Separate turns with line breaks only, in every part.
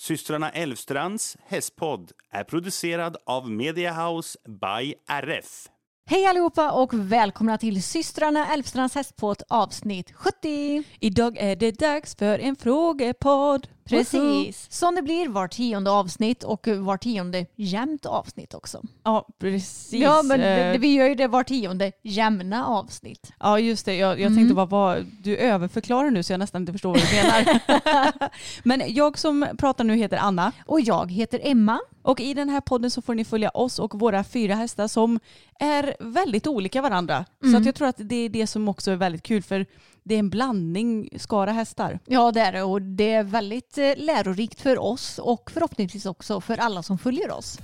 Systrarna Elvstrands hästpodd är producerad av Mediahouse by RF.
Hej allihopa och välkomna till systrarna Älvstrands hästpåt avsnitt 70.
Idag är det dags för en frågepodd.
Precis, som det blir var tionde avsnitt och var tionde jämnt avsnitt också.
Ja, precis.
Ja, men det,
Eh,
vi gör ju det var tionde jämna avsnitt.
Ja, just det. Jag, jag
Mm.
tänkte bara, vad, du överförklarar nu så jag nästan inte förstår vad du menar. men jag som pratar nu heter Anna
Och jag heter Emma.
och i den här podden så får ni följa oss och våra fyra hästar som är väldigt olika varandra. Så
Mm.
att jag tror att det är det som också är väldigt kul för det är en blandning skara hästar.
Ja det är det och det är väldigt eh, lärorikt för oss och förhoppningsvis också för alla som följer oss.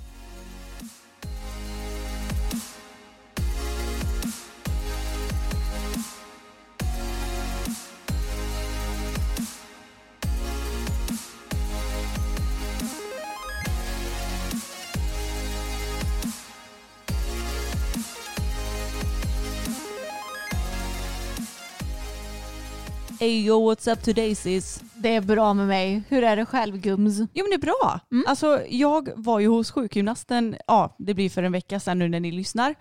Hey yo, what's up today sis?
Det är bra med mig. Hur är det själv Gums?
Jo men det är bra. Alltså jag var ju hos sjukgymnasten, ja det blir för en vecka sedan nu när ni lyssnar.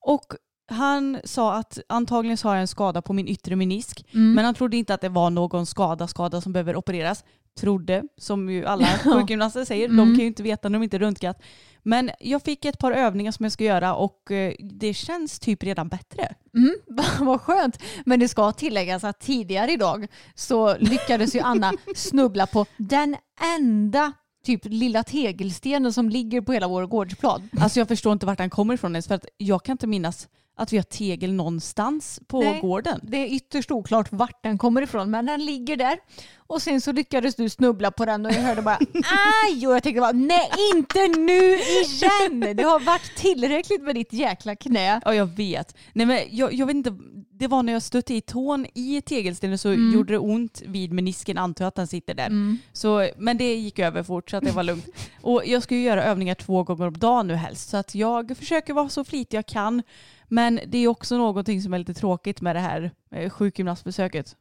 Och han sa att antagligen så har jag en skada på min yttre menisk. Men han trodde inte att det var någon skada, skada som behöver opereras. Trodde, som ju alla sjukgymnaster säger, de kan ju inte veta när de inte röntgat. Men jag fick ett par övningar som jag ska göra och eh, det känns typ redan bättre.
Mm, vad skönt. Men det ska tilläggas att tidigare idag så lyckades ju Anna snubbla på den enda typ lilla tegelstenen som ligger på hela vår gårdsplan.
Alltså jag förstår inte vart den kommer ifrån ens för att jag kan inte minnas att vi har tegel någonstans på
Nej.
gården.
Det är ytterst oklart vart den kommer ifrån men den ligger där. Och sen så lyckades du snubbla på den och jag hörde bara aj och jag tänkte bara nej inte nu igen. Det har varit tillräckligt med ditt jäkla knä.
Ja jag vet. Nej men jag, jag vet inte, det var när jag stötte i tån i tegelstenen så gjorde det ont vid menisken, antar jag att den sitter där. Så, men det gick över fort så att det var lugnt. Och jag ska ju göra övningar två gånger om dagen nu helst så att jag försöker vara så flitig jag kan. Men det är också någonting som är lite tråkigt med det här eh, sjukgymnastbesöket.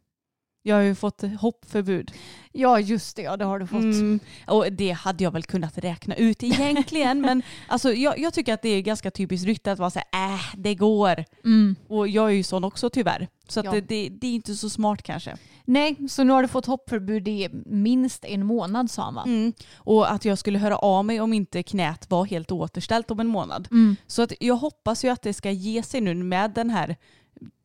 Jag har ju fått hoppförbud.
Ja just det, ja det har du fått.
Mm, och det hade jag väl kunnat räkna ut egentligen. men alltså, jag, jag tycker att det är ganska typiskt rytte att vara så här, äh, det går.
Mm.
Och jag är ju sån också tyvärr. Så att
Ja.
det, det, det är inte så smart kanske.
Nej, så nu har du fått hoppförbud i minst en månad sa man.
Mm. Och att jag skulle höra av mig om inte knät var helt återställt om en månad.
Mm.
Så att jag hoppas ju att det ska ge sig nu med den här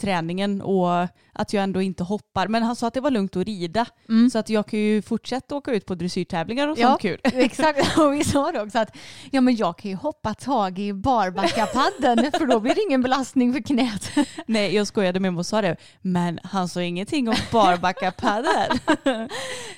träningen och att jag ändå inte hoppar. Men han sa att det var lugnt att rida.
Mm.
Så att jag kan ju fortsätta åka ut på dressyrtävlingar och
Ja,
sånt kul.
Exakt, och vi sa det också att ja, men jag kan ju hoppa tag i barbackapadden för då blir det ingen belastning för knät.
Nej, jag skojade med mig och sa det. Men han sa ingenting om barbackapadel.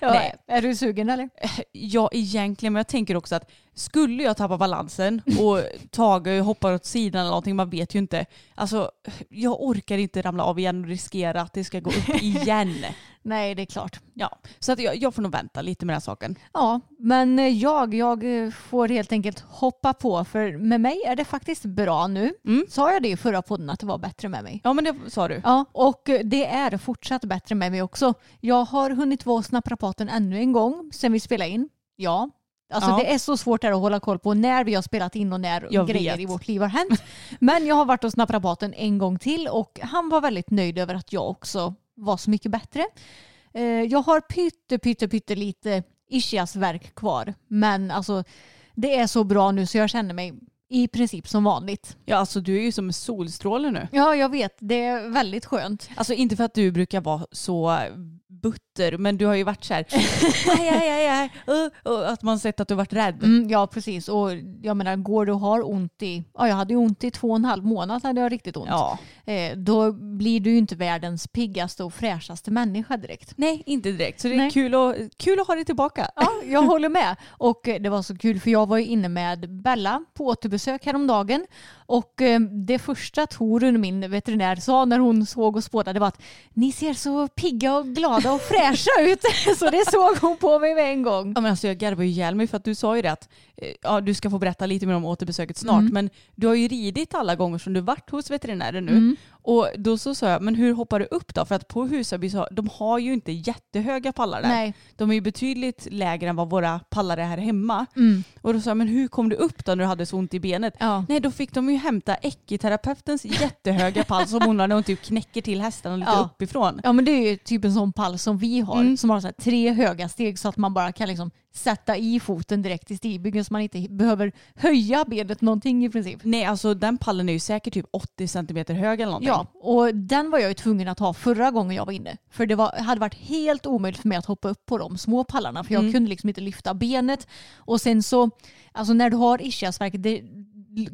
Ja,
Nej.
Är du sugen eller?
Ja, egentligen. Men jag tänker också att skulle jag tappa balansen och Tage hoppar åt sidan eller någonting, man vet ju inte. Alltså, jag orkar inte ramla av igen och riskera att det ska gå upp igen.
Nej, det är klart.
Ja, så att jag, jag får nog vänta lite med den här saken.
Ja, men eh, jag, jag eh, får helt enkelt hoppa på för med mig är det faktiskt bra nu.
Mm.
Sa jag det i förra podden att det var bättre med mig?
Ja, men det sa du.
Ja, och eh, det är fortsatt bättre med mig också. Jag har hunnit vara hos naprapaten ännu en gång sen vi spelade in. Ja. Alltså
Ja.
det är så svårt där att hålla koll på när vi har spelat in och när
Jag
grejer
vet.
i vårt liv har hänt. Men jag har varit hos naprapaten en gång till och han var väldigt nöjd över att jag också var så mycket bättre. Eh, jag har pytte, pytte, pytte lite ischiasvärk kvar. Men alltså det är så bra nu så jag känner mig i princip som vanligt.
Ja alltså du är ju som en solstråle nu.
Ja, jag vet. Det är väldigt skönt.
Alltså inte för att du brukar vara så butter men du har ju varit så här aj, aj, aj, aj. Uh, och att man sett att du varit rädd.
Mm, ja, precis. Och jag menar, går du och har ont i... Ja, jag hade ju ont i två och en halv månad hade jag riktigt ont.
Ja.
Eh, då blir du ju inte världens piggaste och fräschaste människa direkt.
Nej, inte direkt. Så det är
Nej.
kul, att, kul att ha dig tillbaka.
Ja, jag håller med. Och eh, det var så kul för jag var ju inne med Bella på återbesök häromdagen. Och eh, det första Torun, min veterinär, sa när hon såg och spådade var att ni ser så pigga och glada och fräscha ut. Så det såg hon på mig med en gång.
Ja, men alltså jag garvar ju ihjäl mig för att du sa ju det att eh, ja, du ska få berätta lite mer om återbesöket snart.
Mm.
Men du har ju ridit alla gånger som du varit hos veterinären nu.
Mm.
Och då så sa jag, men hur hoppar du upp då? För att på Husaby så de har ju inte jättehöga pallar där.
Nej.
De är ju betydligt lägre än vad våra pallar är här hemma.
Mm.
Och då sa jag, men hur kom du upp då när du hade så ont i benet?
Ja.
Nej, då fick de ju hämta ekiterapeutens jättehöga pall som hon har när hon typ knäcker till hästarna lite
Ja.
uppifrån.
Ja men det är ju typ en sån pall som vi har.
Mm.
Som har så tre höga steg så att man bara kan liksom sätta i foten direkt i stigbyggen så man inte behöver höja benet någonting i princip.
Nej, alltså den pallen är ju säkert typ 80 centimeter hög eller någonting.
Ja, och den var jag ju tvungen att ha förra gången jag var inne. För det var, hade varit helt omöjligt för mig att hoppa upp på de små pallarna för jag
Mm.
kunde liksom inte lyfta benet. Och sen så, alltså när du har ischiasvärk,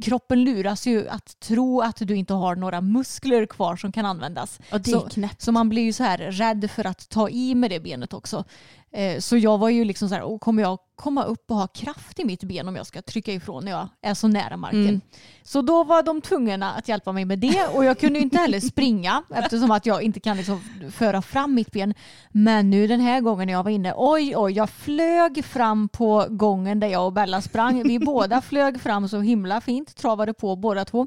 kroppen luras ju att tro att du inte har några muskler kvar som kan användas.
Ja, det
så, så man blir ju så här rädd för att ta i med det benet också. Eh, Så jag var ju liksom så här, "Åh, kommer jag komma upp och ha kraft i mitt ben om jag ska trycka ifrån när jag är så nära marken?
Mm.
Så då var de tvungna att hjälpa mig med det och jag kunde inte heller springa eftersom att jag inte kan liksom föra fram mitt ben. Men nu den här gången när jag var inne, oj oj, jag flög fram på gången där jag och Bella sprang. Vi båda flög fram så himla fint, travade på båda två.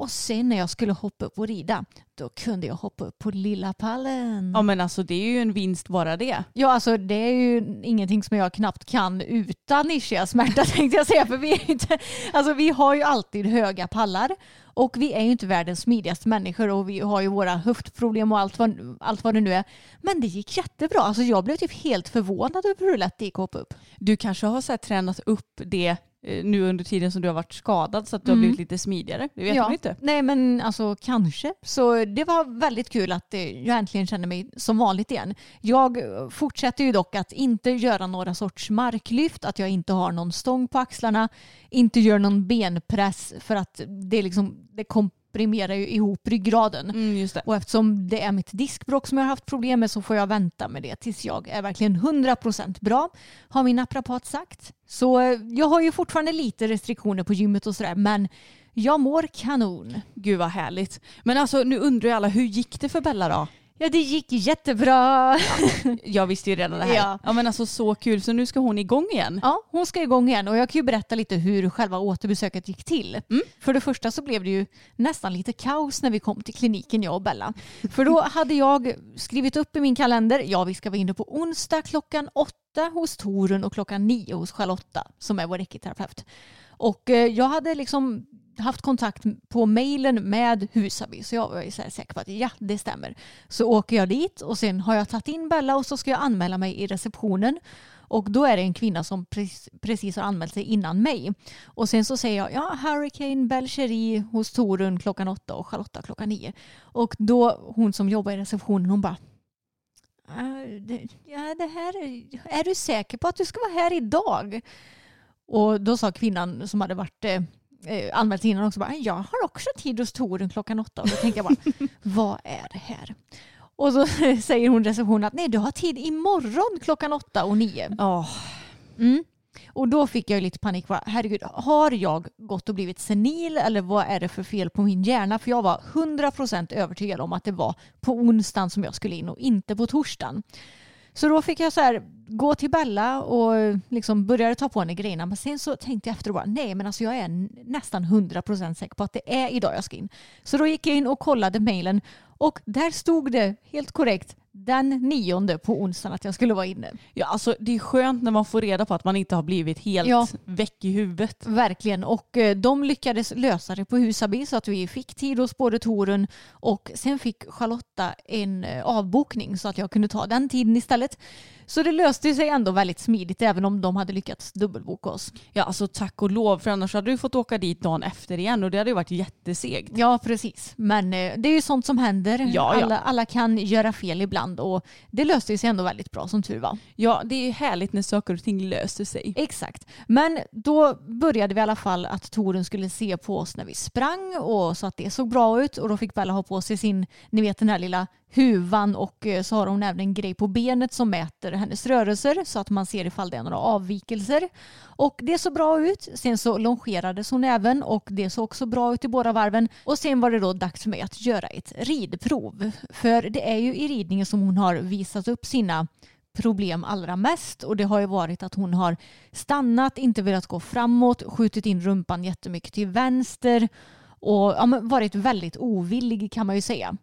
Och sen när jag skulle hoppa upp och rida, då kunde jag hoppa upp på lilla pallen.
Ja men alltså det är ju en vinst bara det.
Ja, alltså det är ju ingenting som jag knappt kan utan ischiasmärta tänkte jag säga. För vi, är inte, alltså vi har ju alltid höga pallar och vi är ju inte världens smidigaste människor och vi har ju våra höftproblem och allt vad, allt vad det nu är. Men det gick jättebra. Alltså jag blev typ helt förvånad över hur lätt det gick att hoppa upp.
Du kanske har så tränat upp det nu under tiden som du har varit skadad så att du har
Mm.
blivit lite smidigare. Det vet man ju inte.
Nej men alltså kanske. Så det var väldigt kul att eh, jag äntligen känner mig som vanligt igen. Jag eh, fortsätter ju dock att inte göra några sorts marklyft, att jag inte har någon stång på axlarna, inte gör någon benpress för att det, är liksom, det komprimerar ju ihop ryggraden.
Mm.
Och eftersom det är mitt diskbråck som jag har haft problem med så får jag vänta med det tills jag är verkligen 100% bra, har min naprapat sagt. Så eh, jag har ju fortfarande lite restriktioner på gymmet och sådär men jag mår kanon.
Gud vad härligt. Men alltså nu undrar ju alla, hur gick det för Bella då?
Ja det gick jättebra.
Jag visste ju redan det här.
Ja.
Ja. men alltså så kul, så nu ska hon igång igen.
Ja, hon ska igång igen och jag kan ju berätta lite hur själva återbesöket gick till. För det första så blev det ju nästan lite kaos när vi kom till kliniken jag och Bella. För då hade jag skrivit upp i min kalender, ja vi ska vara inne på onsdag klockan åtta hos Torun och klockan nio hos Charlotta som är vår ekiterapeut. Och eh, jag hade liksom haft kontakt på mejlen med Husaby så jag var ju så här säker på att ja det stämmer. Så åker jag dit och sen har jag tagit in Bella och så ska jag anmäla mig i receptionen. Och då är det en kvinna som precis, precis har anmält sig innan mig. Och sen så säger jag ja Hurricane Belcheri hos Torun klockan åtta och Charlotta klockan nio. Och då hon som jobbar i receptionen hon bara ah, Ja, det här är, är du säker på att du ska vara här idag? Och då sa kvinnan som hade varit eh, eh, anmält innan också bara, jag har också tid hos Torun klockan åtta. Och då tänkte jag bara, vad är det här? Och så säger hon receptionen att nej, du har tid imorgon klockan åtta och nio.
Ja,
Mm. Och då fick jag lite panik. Bara, Herregud, har jag gått och blivit senil eller vad är det för fel på min hjärna? För jag var 100% övertygad om att det var på onsdagen som jag skulle in och inte på torsdagen. Så då fick jag så här gå till Bella och eh, liksom började ta på henne grejerna. Men sen så tänkte jag efter och bara, nej men alltså jag är nästan 100% säker på att det är idag jag ska in. Så då gick jag in och kollade mejlen och där stod det helt korrekt den nionde på onsdagen att jag skulle vara inne.
Ja, alltså, det är skönt när man får reda på att man inte har blivit helt
Ja.
väck i huvudet.
Verkligen. Och eh, de lyckades lösa det på Husaby så att vi fick tid hos både Torun och sen fick Charlotta en eh, avbokning så att jag kunde ta den tiden istället. Så det löste sig ändå väldigt smidigt även om de hade lyckats dubbelboka oss.
Ja, alltså tack och lov. För annars hade du fått åka dit dagen efter igen och det hade ju varit jättesegt.
Ja, precis. Men eh, det är ju sånt som händer.
Ja, ja.
Alla, alla kan göra fel ibland och det löste sig ändå väldigt bra som tur var.
Ja, det är härligt när saker och ting löser sig.
Exakt. Men då började vi i alla fall att Torun skulle se på oss när vi sprang och så att det såg bra ut och då fick Bella ha på sig sin, ni vet den här lilla huvan och eh, så har hon även en grej på benet som mäter hennes rörelser så att man ser ifall det är några avvikelser. Och det såg bra ut. Sen så longerades hon även och det såg också bra ut i båda varven. Och sen var det då dags för mig att göra ett ridprov. För det är ju i ridningen som hon har visat upp sina problem allra mest och det har ju varit att hon har stannat, inte velat gå framåt, skjutit in rumpan jättemycket till vänster och ja, varit väldigt ovillig kan man ju säga.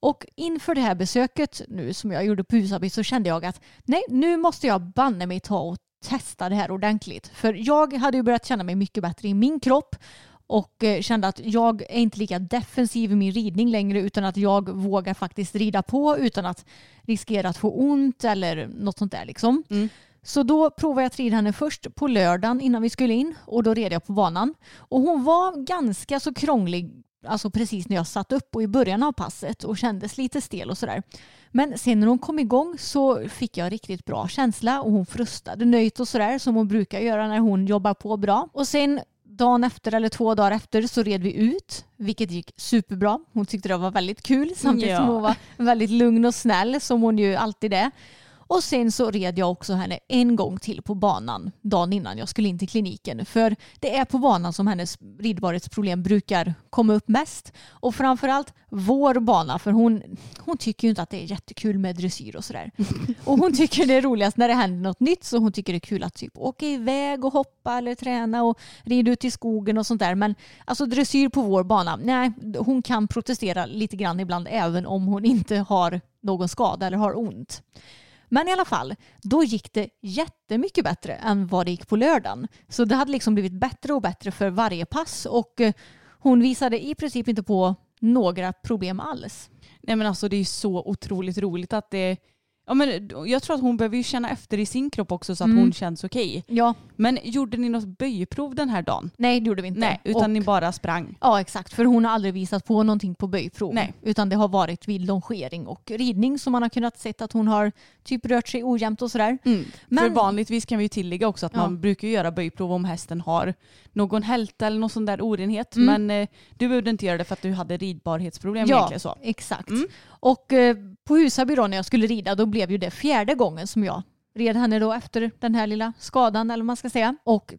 Och inför det här besöket nu som jag gjorde på Husaby så kände jag att nej, nu måste jag banne mig ta och testa det här ordentligt. För jag hade ju börjat känna mig mycket bättre i min kropp och eh, kände att jag är inte lika defensiv i min ridning längre utan att jag vågar faktiskt rida på utan att riskera att få ont eller något sånt där liksom. Så då provade jag att rida henne först på lördagen innan vi skulle in och då red jag på banan. Och hon var ganska så krånglig alltså precis när jag satt upp och i början av passet och kändes lite stel och sådär. Men sen när hon kom igång så fick jag riktigt bra känsla och hon frustade nöjt och sådär som hon brukar göra när hon jobbar på bra. Och sen dagen efter eller två dagar efter så red vi ut, vilket gick superbra. Hon tyckte det var väldigt kul samtidigt som
Ja.
hon var väldigt lugn och snäll som hon ju alltid är. Och sen så red jag också henne en gång till på banan dagen innan jag skulle in till kliniken. För det är på banan som hennes ridbarhetsproblem brukar komma upp mest. Och framförallt vår bana för hon, hon tycker ju inte att det är jättekul med dressyr och sådär. Och hon tycker det är roligast när det händer något nytt så hon tycker det är kul att typ åka iväg och hoppa eller träna och rida ut i skogen och sånt där. Men alltså dressyr på vår bana, nej hon kan protestera lite grann ibland även om hon inte har någon skada eller har ont. Men i alla fall, då gick det jättemycket bättre än vad det gick på lördagen. Så det hade liksom blivit bättre och bättre för varje pass och eh, hon visade i princip inte på några problem alls.
Nej men alltså det är så otroligt roligt att det Ja, men jag tror att hon behöver ju känna efter i sin kropp också så att
Mm.
hon känns okej.
Ja,
Men gjorde ni något böjprov den här dagen?
nej det gjorde vi inte.
Nej, utan
och,
ni bara sprang.
Ja exakt, för hon har aldrig visat på någonting på böjprov.
Nej.
Utan det har varit vid longering och ridning som man har kunnat se att hon har typ rört sig ojämnt och sådär.
Mm. För
Men-
vanligtvis kan vi ju tillägga också att
Ja.
man brukar göra böjprov om hästen har någon hälta eller någon sån där orenhet.
Mm.
Men eh, du behövde inte göra det för att du hade ridbarhetsproblem egentligen så.
exakt.
Mm.
Och eh, på Husaby då när jag skulle rida då blev ju det fjärde gången som jag red henne då efter den här lilla skadan eller vad man ska säga. Och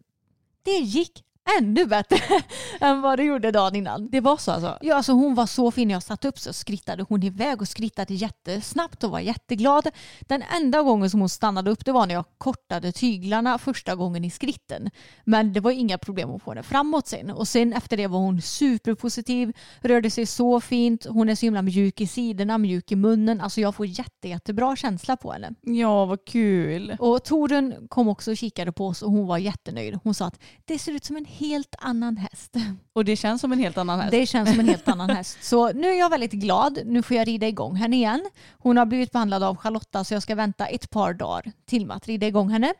det gick ännu bättre än vad det gjorde dagen innan.
Det var så alltså?
Ja, alltså hon var så fin. När jag satt upp så skrittade hon iväg och skrittade jättesnabbt och var jätteglad. Den enda gången som hon stannade upp det var när jag kortade tyglarna första gången i skritten. Men det var inga problem att få henne framåt sen. Och sen efter det var hon superpositiv, rörde sig så fint. Hon är så himla mjuk i sidorna, mjuk i munnen. Alltså jag får jätte, jättebra känsla på henne.
Ja, vad kul.
Och Torun kom också och kikade på oss och hon var jättenöjd. Hon sa att det ser ut som en helt annan häst.
Och det känns som en helt annan häst.
Det känns som en helt annan häst. Så nu är jag väldigt glad. Nu får jag rida igång henne igen. Hon har blivit behandlad av Charlotta så jag ska vänta ett par dagar till med att rida igång henne.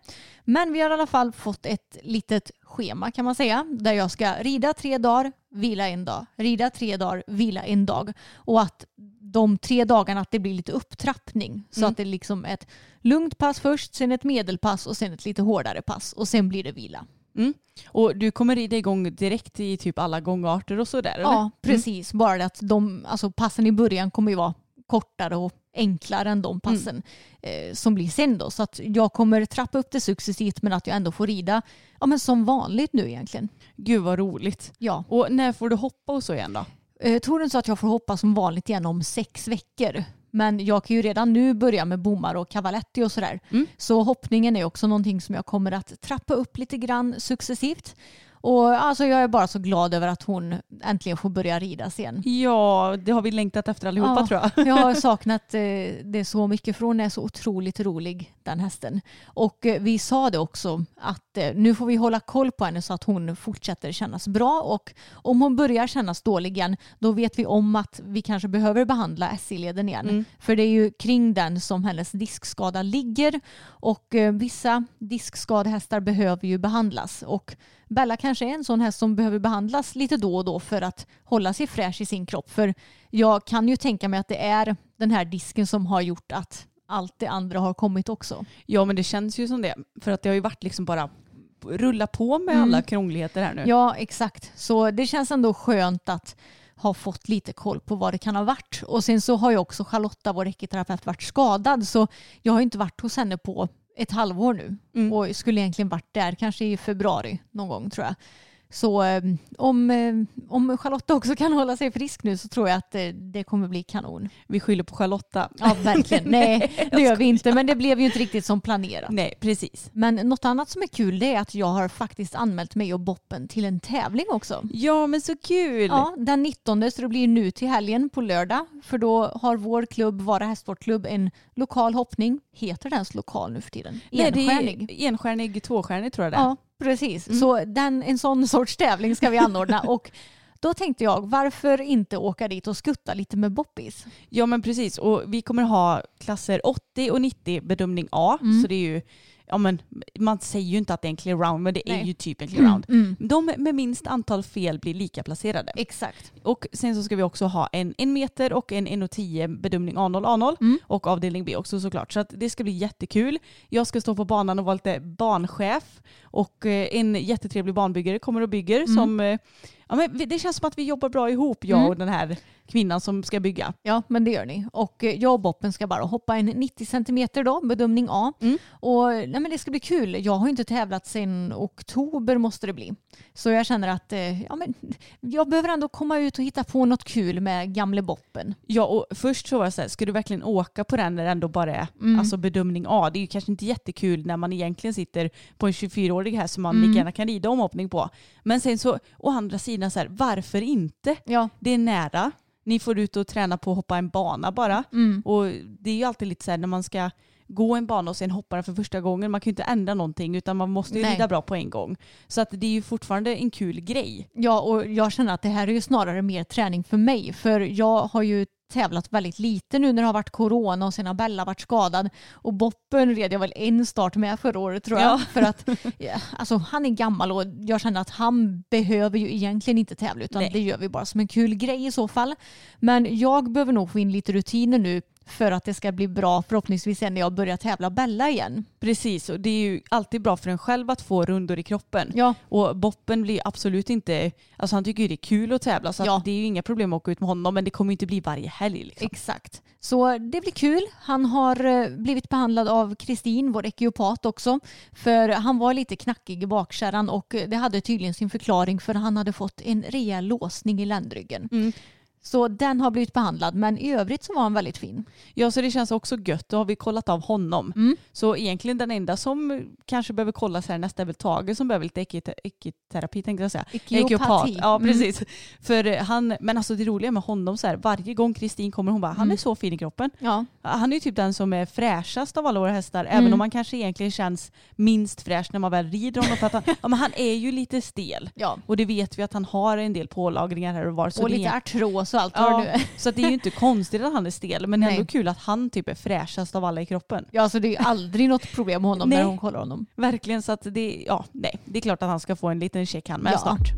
Men vi har i alla fall fått ett litet schema kan man säga. Där jag ska rida tre dagar, vila en dag. Rida tre dagar, vila en dag. Och att de tre dagarna att det blir lite upptrappning. Så att det är liksom ett lugnt pass först, sen ett medelpass och sen ett lite hårdare pass. Och sen blir det vila.
Mm. Och du kommer rida igång direkt i typ alla gångarter och sådär eller?
Ja, precis. Bara det att de, alltså passen i början kommer ju vara kortare och enklare än de passen eh, som blir sen då. Så att jag kommer trappa upp det successivt men att jag ändå får rida ja, men som vanligt nu egentligen.
Gud vad roligt.
Ja.
Och när får du hoppa och så igen då?
Eh, Torun sa att jag får hoppa som vanligt igen om sex veckor. Men jag kan ju redan nu börja med bommar och cavaletti och sådär. Så hoppningen är också någonting som jag kommer att trappa upp lite grann successivt. Och alltså jag är bara så glad över att hon äntligen får börja ridas igen.
Ja, det har vi längtat efter allihopa
Ja,
tror jag.
jag har saknat eh, det så mycket för hon är så otroligt rolig den hästen. Och eh, vi sa det också att eh, nu får vi hålla koll på henne så att hon fortsätter kännas bra och om hon börjar kännas dålig igen då vet vi om att vi kanske behöver behandla SI-leden igen. För det är ju kring den som hennes diskskada ligger och eh, vissa diskskadehästar behöver ju behandlas och Bella kanske är en sån häst som behöver behandlas lite då och då för att hålla sig fräsch i sin kropp. För jag kan ju tänka mig att det är den här disken som har gjort att allt det andra har kommit också.
Ja men det känns ju som det. För att det har ju varit liksom bara rulla på med alla krångligheter här nu.
Ja, exakt. Så det känns ändå skönt att ha fått lite koll på vad det kan ha varit. Och sen så har ju också Charlotta, vår ekiterapeut, varit skadad. Så jag har inte varit hos henne på ett halvår nu. Och skulle egentligen varit där kanske i februari någon gång tror jag. Så eh, om, eh, om Charlotta också kan hålla sig frisk nu så tror jag att eh, det kommer bli kanon.
Vi skyller på Charlotta.
Ja, verkligen. Nej, det gör vi inte. Men det blev ju inte riktigt som planerat.
Nej, precis.
Men något annat som är kul det är att jag har faktiskt anmält mig och Boppen till en tävling också.
Ja men så kul.
Ja, den 19 så det blir nu till helgen på lördag. För då har vår klubb, Vara Hästsportklubb, en lokal hoppning. Heter den lokal nu för tiden?
Nej,
Enstjärnig.
är enstjärnig, tvåstjärnig tror jag det är.
Ja, precis. Så den, en sån sorts tävling ska vi anordna. och då tänkte jag, varför inte åka dit och skutta lite med Boppis?
Ja men precis och vi kommer ha klasser 80 och 90 bedömning A.
Mm.
Så det är ju, ja men man säger ju inte att det är en clear round men det är
Nej.
ju typ en clear round.
Mm.
De med minst antal fel blir lika placerade.
Exakt.
Och sen så ska vi också ha en 1 meter och en 1,10 bedömning A0 A0
Mm.
och avdelning B också såklart. Så att det ska bli jättekul. Jag ska stå på banan och vara lite banchef och eh, en jättetrevlig banbyggare kommer och bygger
Mm.
som eh, Ja, men det känns som att vi jobbar bra ihop, jag
Mm.
och den här kvinnan som ska bygga.
Ja, men det gör ni. Och eh, jag och Boppen ska bara hoppa en 90 centimeter då, bedömning A.
Mm.
Och nej, men det ska bli kul. Jag har inte tävlat sedan oktober måste det bli. Så jag känner att eh, ja, men jag behöver ändå komma ut och hitta på något kul med gamle Boppen.
Ja, och först så var jag så här, ska du verkligen åka på den när det ändå bara är
Mm.
alltså bedömning A? Det är ju kanske inte jättekul när man egentligen sitter på en 24-årig här som man
Mm.
lika gärna kan rida omhoppning på. Men sen så, å andra sidan så här, varför inte?
Ja.
Det är nära. Ni får ut och träna på att hoppa en bana bara.
Mm.
Och det är ju alltid lite så här när man ska gå en bana och sen hoppa den för första gången. Man kan ju inte ändra någonting utan man måste ju
Nej.
rida bra på en gång. Så att det är ju fortfarande en kul grej.
Ja, och jag känner att det här är ju snarare mer träning för mig. För jag har ju tävlat väldigt lite nu när det har varit corona och sen har Bella varit skadad. Och Boppen red jag väl en start med förra året tror jag.
Ja.
För att alltså, han är gammal och jag känner att han behöver ju egentligen inte tävla utan
Nej.
det gör vi bara som en kul grej i så fall. Men jag behöver nog få in lite rutiner nu för att det ska bli bra förhoppningsvis sen när jag börjar tävla Bella igen.
Precis, och det är ju alltid bra för en själv att få rundor i kroppen.
Ja,
Och Boppen blir absolut inte, alltså han tycker ju det är kul att tävla så
Ja.
att det är ju inga problem att åka ut med honom men det kommer ju inte bli varje helg. Liksom.
Exakt. Så det blir kul. Han har eh, blivit behandlad av Kristin, vår ekiopat också. För han var lite knackig i bakkärran och det hade tydligen sin förklaring för han hade fått en rejäl låsning i ländryggen.
Mm.
Så den har blivit behandlad men i övrigt så var han väldigt fin.
Ja så det känns också gött, då har vi kollat av honom.
Mm.
Så egentligen den enda som kanske behöver kollas här nästa är väl Tage som behöver lite ekite- ekiterapi tänkte jag säga.
Ekiopati.
Ja
Mm.
precis. För eh, han, men alltså det roliga med honom så här, varje gång Kristin kommer hon bara, han är
Mm.
så fin i kroppen.
Ja,
Han är ju typ den som är fräschast av alla våra hästar,
Mm.
även om han kanske egentligen känns minst fräsch när man väl rider honom. För att han, ja, men han är ju lite stel.
ja.
Och det vet vi att han har en del pålagringar här och var.
Och lite artros och allt vad det nu är.
Så att det är ju inte konstigt att han är stel, men det är ändå kul att han typ är fräschast av alla i kroppen.
Ja, så det är aldrig något problem med honom
Nej.
när hon kollar honom.
Verkligen, så att det, ja, nej, det är klart att han ska få en liten check han med
Ja.
snart.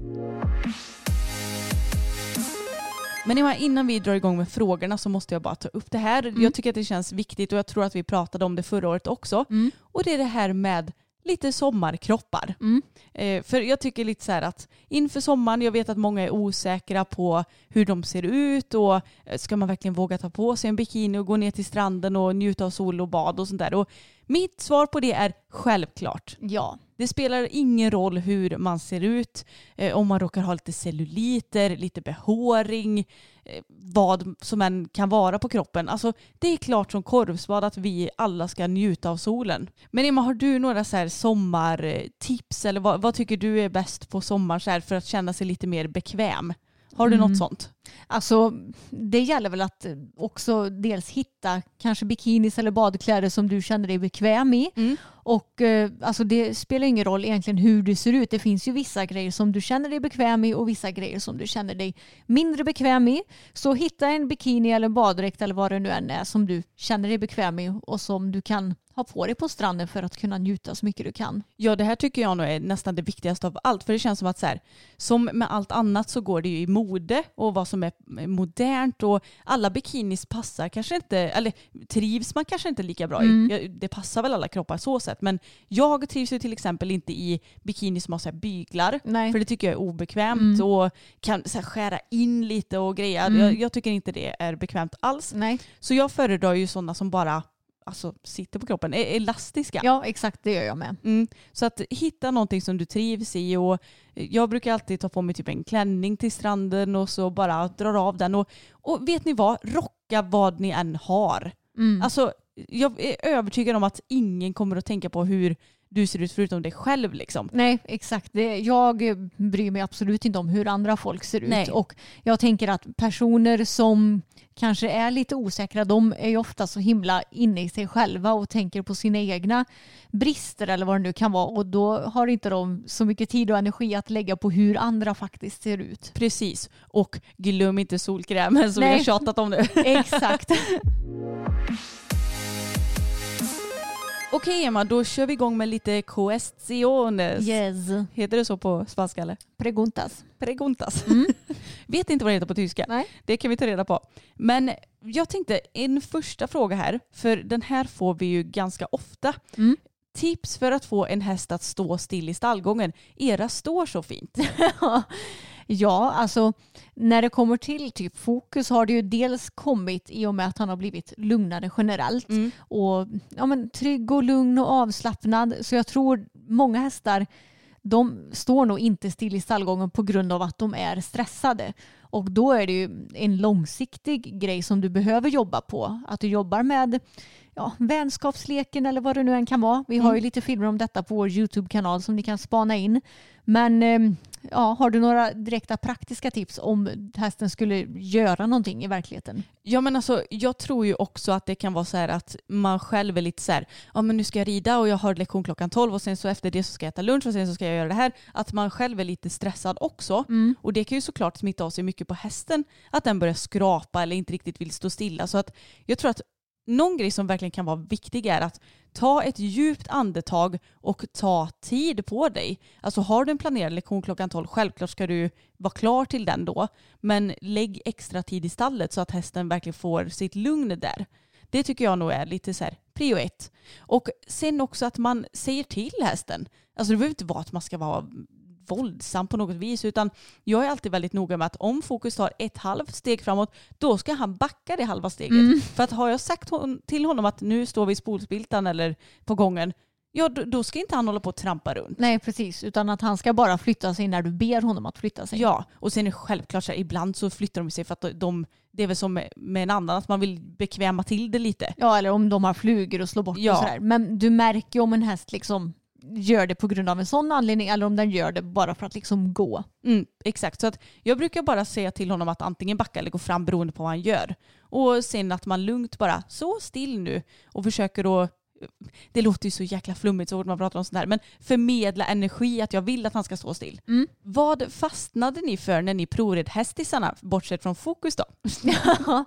Men Emma, innan vi drar igång med frågorna så måste jag bara ta upp det här. Jag tycker att det känns viktigt och jag tror att vi pratade om det förra året också.
Mm.
Och det är det här med lite sommarkroppar.
Mm.
Eh, för jag tycker lite så här att inför sommaren, jag vet att många är osäkra på hur de ser ut och eh, ska man verkligen våga ta på sig en bikini och gå ner till stranden och njuta av sol och bad och sånt där. Och Mitt svar på det är självklart.
Ja.
Det spelar ingen roll hur man ser ut, eh, om man råkar ha lite celluliter, lite behåring, eh, vad som än kan vara på kroppen. Alltså, det är klart som korvspad att vi alla ska njuta av solen. Men Emma, har du några så här sommartips eller vad, vad tycker du är bäst på sommar så här för att känna sig lite mer bekväm? Har du
Mm.
något sånt?
Alltså det gäller väl att eh, också dels hitta kanske bikinis eller badkläder som du känner dig bekväm i.
Mm.
Och eh, alltså det spelar ingen roll egentligen hur du ser ut. Det finns ju vissa grejer som du känner dig bekväm i och vissa grejer som du känner dig mindre bekväm i. Så hitta en bikini eller baddräkt eller vad det nu än är som du känner dig bekväm i och som du kan ha på dig på stranden för att kunna njuta så mycket du kan.
Ja, det här tycker jag nog är nästan det viktigaste av allt. För det känns som att så här, som med allt annat så går det ju i mode och vad som är modernt och alla bikinis passar kanske inte, eller trivs man kanske inte lika bra
Mm.
i. Det passar väl alla kroppar så sett. Men jag trivs ju till exempel inte i bikinis som har så här byglar.
Nej.
För det tycker jag är obekvämt
Mm.
och kan så här skära in lite och grejer.
Mm.
Jag, jag tycker inte det är bekvämt alls.
Nej.
Så jag föredrar ju sådana som bara alltså, sitter på kroppen, är elastiska.
Ja exakt det gör jag med.
Mm. Så att hitta någonting som du trivs i och jag brukar alltid ta på mig typ en klänning till stranden och så bara drar av den och, och vet ni vad, rocka vad ni än har.
Mm.
Alltså jag är övertygad om att ingen kommer att tänka på hur du ser ut förutom dig själv liksom.
Nej, exakt. Det, jag bryr mig absolut inte om hur andra folk ser ut.
Nej.
Och jag tänker att personer som kanske är lite osäkra, de är ju ofta så himla inne i sig själva och tänker på sina egna brister eller vad det nu kan vara. Och då har inte de så mycket tid och energi att lägga på hur andra faktiskt ser ut.
Precis. Och glöm inte solkrämen som vi
Nej.
har tjatat om nu.
Exakt.
Okej Emma, då kör vi igång med lite questiones.
yes.
Heter det så på spanska eller?
Preguntas.
Preguntas. Vet inte vad det heter på tyska.
Nej.
Det kan vi ta reda på. Men jag tänkte en första fråga här, för den här får vi ju ganska ofta.
Mm.
Tips för att få en häst att stå still i stallgången. Era står så fint.
Ja, alltså när det kommer till typ fokus har det ju dels kommit i och med att han har blivit lugnare generellt
Mm.
och ja, men, trygg och lugn och avslappnad. Så jag tror många hästar de står nog inte still i stallgången på grund av att de är stressade. Och då är det ju en långsiktig grej som du behöver jobba på. Att du jobbar med ja, vänskapsleken eller vad det nu än kan vara. Vi har ju lite filmer om detta på vår YouTube-kanal som ni kan spana in. Men eh, ja, har du några direkta praktiska tips om hästen skulle göra någonting i verkligheten?
Ja men alltså jag tror ju också att det kan vara så här att man själv är lite så här, ja men nu ska jag rida och jag har lektion klockan 12 och sen så efter det så ska jag äta lunch och sen så ska jag göra det här. Att man själv är lite stressad också. Och det kan ju såklart smitta av sig mycket på hästen. Att den börjar skrapa eller inte riktigt vill stå stilla. Så att jag tror att någon grej som verkligen kan vara viktig är att ta ett djupt andetag och ta tid på dig. Alltså har du en planerad lektion klockan 12, självklart ska du vara klar till den då. Men lägg extra tid i stallet så att hästen verkligen får sitt lugn där. Det tycker jag nog är lite så här prio ett. Och sen också att man säger till hästen. Alltså det behöver inte vara att man ska vara våldsam på något vis utan jag är alltid väldigt noga med att om fokus tar ett halvt steg framåt då ska han backa det halva steget. För att har jag sagt till honom att nu står vi i spolspiltan eller på gången ja då, ska inte han hålla på och trampa runt.
Nej, precis. Utan att han ska bara flytta sig när du ber honom att flytta sig.
Ja, och sen är det självklart så här, ibland så flyttar de sig för att de, det är väl som med, med en annan, att man vill bekväma till det lite.
Ja, eller om de har flugor och slår bort
Ja.
och sådär. Men du märker ju om en häst liksom gör det på grund av en sån anledning eller om den gör det bara för att liksom gå.
Mm, exakt, så att jag brukar bara säga till honom att antingen backa eller gå fram beroende på vad han gör. Och sen att man lugnt bara, så still nu och försöker att det låter ju så jäkla flummigt så fort man pratar om sånt här, men förmedla energi att jag vill att han ska stå still.
Mm.
Vad fastnade ni för när ni provred hästisarna, bortsett från fokus då?
Ja,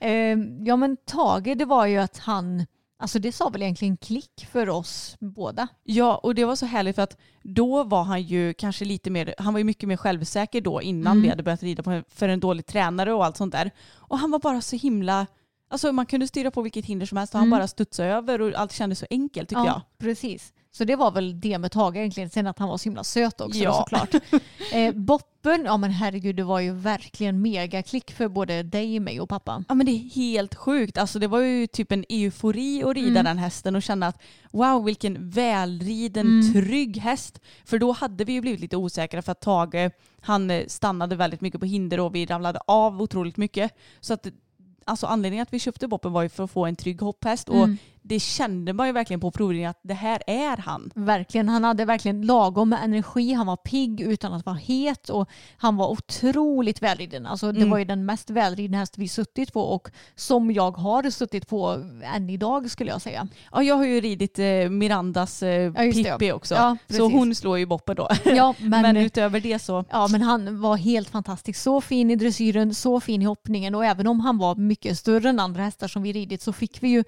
eh, ja men Tage det var ju att han, alltså det sa väl egentligen klick för oss båda.
Ja, och det var så härligt för att då var han ju kanske lite mer, han var ju mycket mer självsäker då innan
Mm.
vi hade börjat rida på, för en dålig tränare och allt sånt där. Och han var bara så himla, alltså man kunde styra på vilket hinder som helst och han
Mm.
bara studsade över och allt kändes så enkelt tycker jag.
precis. Så det var väl det med Tage egentligen. Sen att han var så himla söt också
Ja.
såklart. eh, Boppen, ja men herregud det var ju verkligen megaklick för både dig, mig och pappa.
Ja men det är helt sjukt. Alltså det var ju typ en eufori att rida den hästen och känna att wow vilken välriden trygg häst. För då hade vi ju blivit lite osäkra för att Tage han eh, stannade väldigt mycket på hinder och vi ramlade av otroligt mycket. Så att alltså anledningen att vi köpte Boppen var ju för att få en trygg hopphäst och det kände man ju verkligen på provningen att det här är han.
Verkligen, han hade verkligen lagom med energi, han var pigg utan att vara het och han var otroligt välriden. Alltså det var ju den mest välridna häst vi suttit på och som jag har suttit på än idag skulle jag säga.
Ja, jag har ju ridit eh, Mirandas eh,
Ja.
Pippi också.
Ja,
så hon slår ju Boppen då.
Ja, men,
Men utöver det så,
ja, men han var helt fantastisk. Så fin i dressyren, så fin i hoppningen och även om han var mycket större än andra hästar som vi ridit så fick vi ju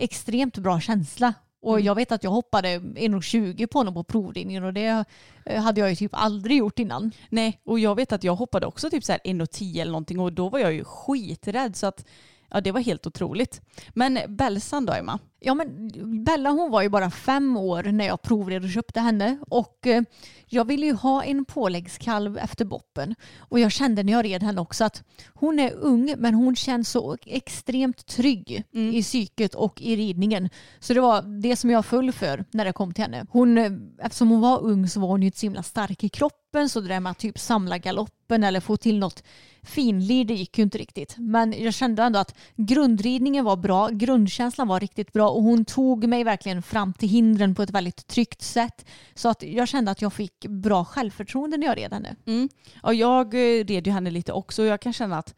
extremt bra känsla. Och jag vet att jag hoppade 1,20 på honom på provridningen och det eh, hade jag ju typ aldrig gjort innan.
nej, och jag vet att jag hoppade också typ så här 1,10 eller någonting och då var jag ju skiträdd så att ja, det var helt otroligt. Men Belsan då Emma?
Ja men Bella hon var ju bara fem år när jag provred och köpte henne och eh, jag ville ju ha en påläggskalv efter boppen och jag kände när jag red henne också att hon är ung men hon känns så extremt trygg i psyket och i ridningen. Så det var det som jag föll för när det kom till henne. Hon, eh, eftersom hon var ung så var hon ju inte så himla stark i kroppen så det där med att typ samla galoppen eller få till något finlir det gick ju inte riktigt. Men jag kände ändå att grundridningen var bra, grundkänslan var riktigt bra och hon tog mig verkligen fram till hindren på ett väldigt tryggt sätt. Så att jag kände att jag fick bra självförtroende när jag red henne.
Mm. Ja, jag eh, red ju henne lite också och jag kan känna att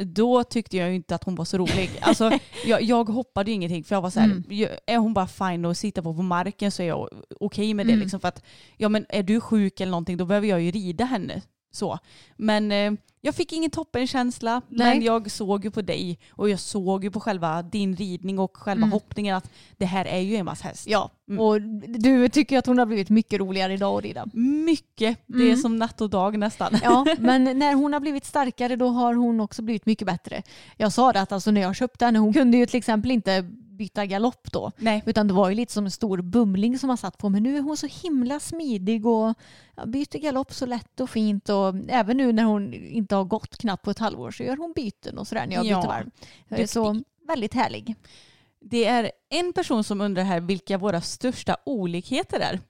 då tyckte jag inte att hon var så rolig. Alltså, jag, jag hoppade ju ingenting för jag var så här, ju- är hon bara fine att sitta på på marken så är jag okej med det. Liksom, för att, ja, men är du sjuk eller någonting då behöver jag ju rida henne. Så. Men eh, jag fick ingen toppenkänsla
Nej.
men jag såg ju på dig och jag såg ju på själva din ridning och själva hoppningen att det här är ju Emmas häst.
Ja, och du tycker att hon har blivit mycket roligare idag att rida.
Mycket. Det är som natt och dag nästan.
Ja, men när hon har blivit starkare då har hon också blivit mycket bättre. Jag sa det att alltså när jag köpte henne, hon kunde ju till exempel inte byta galopp då.
Nej.
Utan det var ju lite som en stor bumling som man satt på. Men nu är hon så himla smidig och byter galopp så lätt och fint. Och även nu när hon inte har gått knappt på ett halvår så gör hon byten och sådär när jag
Ja,
byter varv. Jag är så väldigt härlig.
Det är en person som undrar här vilka våra största olikheter är.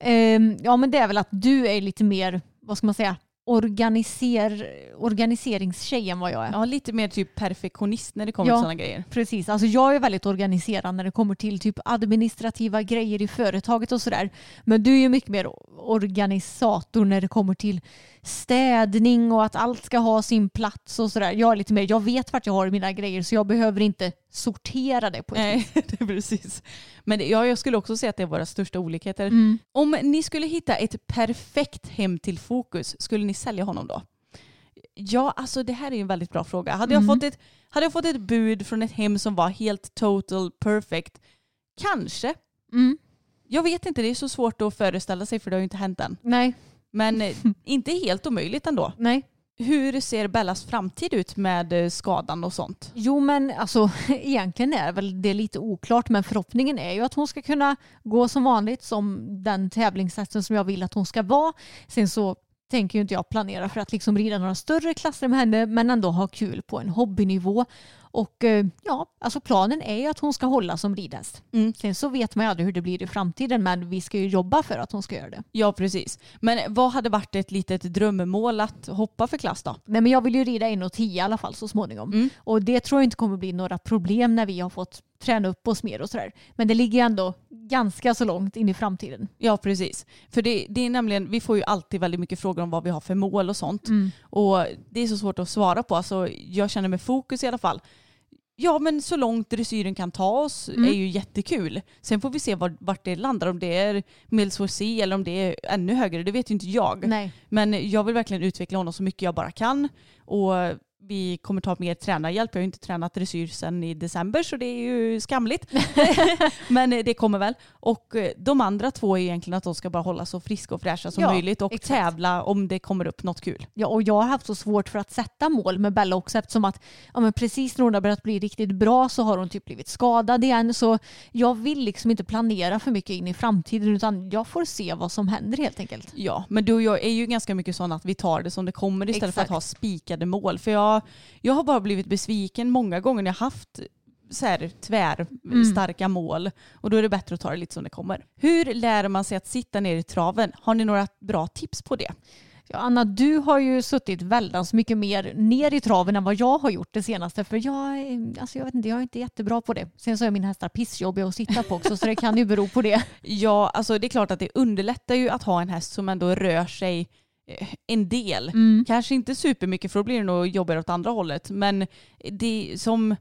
Ehm, ja men det är väl att du är lite mer, vad ska man säga, organiser, organiseringstjej än vad jag är.
Ja, lite mer typ perfektionist när det kommer
Ja.
till sådana grejer.
Precis, alltså jag är väldigt organiserad när det kommer till typ administrativa grejer i företaget och sådär. Men du är ju mycket mer organisator när det kommer till städning och att allt ska ha sin plats och sådär. Jag är lite mer, jag vet vart jag har mina grejer så jag behöver inte sortera det på ett
Nej, det precis. Men ja, jag skulle också säga att det är våra största olikheter.
Mm.
Om ni skulle hitta ett perfekt hem till Fokus, skulle ni sälja honom då? Ja, alltså det här är ju en väldigt bra fråga. Hade,
Mm.
jag fått ett, hade jag fått ett bud från ett hem som var helt total perfect? Kanske.
Mm.
Jag vet inte, det är så svårt att föreställa sig för det har ju inte hänt än.
Nej,
Men eh, inte helt omöjligt ändå.
nej.
Hur ser Bellas framtid ut med eh, skadan och sånt?
Jo men alltså egentligen är väl det lite oklart men förhoppningen är ju att hon ska kunna gå som vanligt som den tävlingshästen som jag vill att hon ska vara. Sen så tänker ju inte jag planera för att liksom rida några större klasser med henne men ändå ha kul på en hobbynivå. Och eh, ja, alltså planen är ju att hon ska hålla som ridhäst.
Mm.
Sen så vet man ju aldrig hur det blir i framtiden men vi ska ju jobba för att hon ska göra det.
Ja, precis. Men vad hade varit ett litet drömmål att hoppa för klass då?
Nej men jag vill ju rida 1,10 i alla fall så småningom.
Mm.
Och det tror jag inte kommer bli några problem när vi har fått träna upp oss mer och sådär. Men det ligger ändå ganska så långt in i framtiden.
Ja, precis. För det, det är nämligen, vi får ju alltid väldigt mycket frågor om vad vi har för mål och sånt.
Mm.
Och det är så svårt att svara på. Alltså, jag känner med fokus i alla fall. Ja, men så långt dressyren kan ta oss
Mm.
är ju jättekul. Sen får vi se vart, vart det landar. Om det är Mills C eller om det är ännu högre. Det vet ju inte jag.
Nej.
Men jag vill verkligen utveckla honom så mycket jag bara kan. Och vi kommer ta mer tränarhjälp. Jag har ju inte tränat dressyr sedan i december så det är ju skamligt. Men det kommer väl. Och eh, de andra två är egentligen att de ska bara hålla så friska och fräscha som
Ja,
möjligt och
exakt.
tävla om det kommer upp något kul.
Ja, och jag har haft så svårt för att sätta mål med Bella också eftersom att ja, men precis när hon har börjat bli riktigt bra så har hon typ blivit skadad igen. Så jag vill liksom inte planera för mycket in i framtiden utan jag får se vad som händer helt enkelt.
Ja, men du och jag är ju ganska mycket sådana att vi tar det som det kommer istället för att
Exakt.
ha spikade mål. För jag, jag har bara blivit besviken många gånger när jag haft så här tvär
Mm.
starka mål och då är det bättre att ta det lite som det kommer. Hur lär man sig att sitta ner i traven? Har ni några bra tips på det?
Ja, Anna, du har ju suttit väldans mycket mer ner i traven än vad jag har gjort det senaste. För jag, alltså jag vet inte, jag är inte jättebra på det. Sen så är mina hästar pissjobbiga att sitta på också så det kan ju bero på det.
Ja, alltså det är klart att det underlättar ju att ha en häst som ändå rör sig en del.
Mm.
Kanske inte supermycket för då blir det nog jobbigare åt andra hållet. Men det som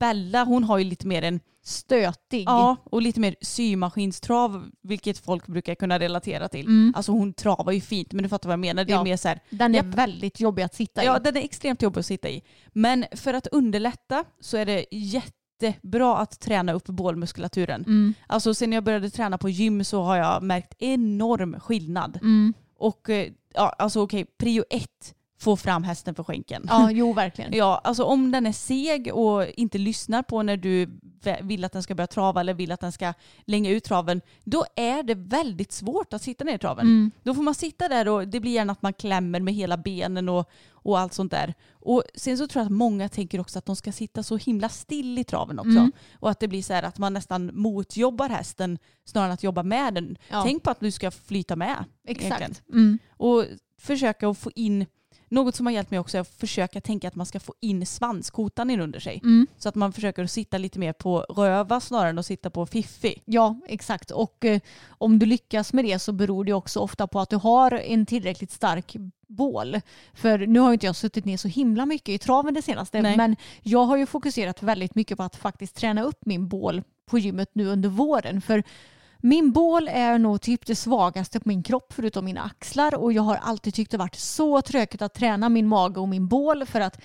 Bella, hon har ju lite mer en
Stötig.
Ja, och lite mer symaskinstrav, vilket folk brukar kunna relatera till.
Mm.
Alltså hon travar ju fint, men du fattar vad jag menar. Det är
Ja.
mer så här,
Den är
Japp.
väldigt jobbig att sitta
ja
i.
den är extremt jobbig att sitta i. Men för att underlätta så är det jättebra att träna upp bålmuskulaturen.
Mm.
Alltså sen jag började träna på gym så har jag märkt enorm skillnad.
Mm.
Och eh, ja, alltså okej, prio ett, få fram hästen för skänken.
Ja, jo verkligen.
Ja, alltså om den är seg och inte lyssnar på när du vill att den ska börja trava eller vill att den ska länga ut traven, då är det väldigt svårt att sitta ner i traven.
Mm.
Då får man sitta där och det blir gärna att man klämmer med hela benen och, och allt sånt där. Och sen så tror jag att många tänker också att de ska sitta så himla still i traven också.
Mm.
Och att det blir så här att man nästan motjobbar hästen snarare än att jobba med den.
Ja.
Tänk på att du ska flyta med.
Exakt. Mm.
Och försöka att få in, något som har hjälpt mig också är att försöka tänka att man ska få in svanskotan in under sig.
Mm.
Så att man försöker sitta lite mer på röva snarare än att sitta på fiffi.
Ja, exakt. Och eh, om du lyckas med det så beror det också ofta på att du har en tillräckligt stark bål. För nu har inte jag suttit ner så himla mycket i traven det senaste,
Nej.
men jag har ju fokuserat väldigt mycket på att faktiskt träna upp min bål på gymmet nu under våren. För min bål är nog typ det svagaste på min kropp förutom mina axlar och jag har alltid tyckt det varit så tråkigt att träna min mage och min bål för att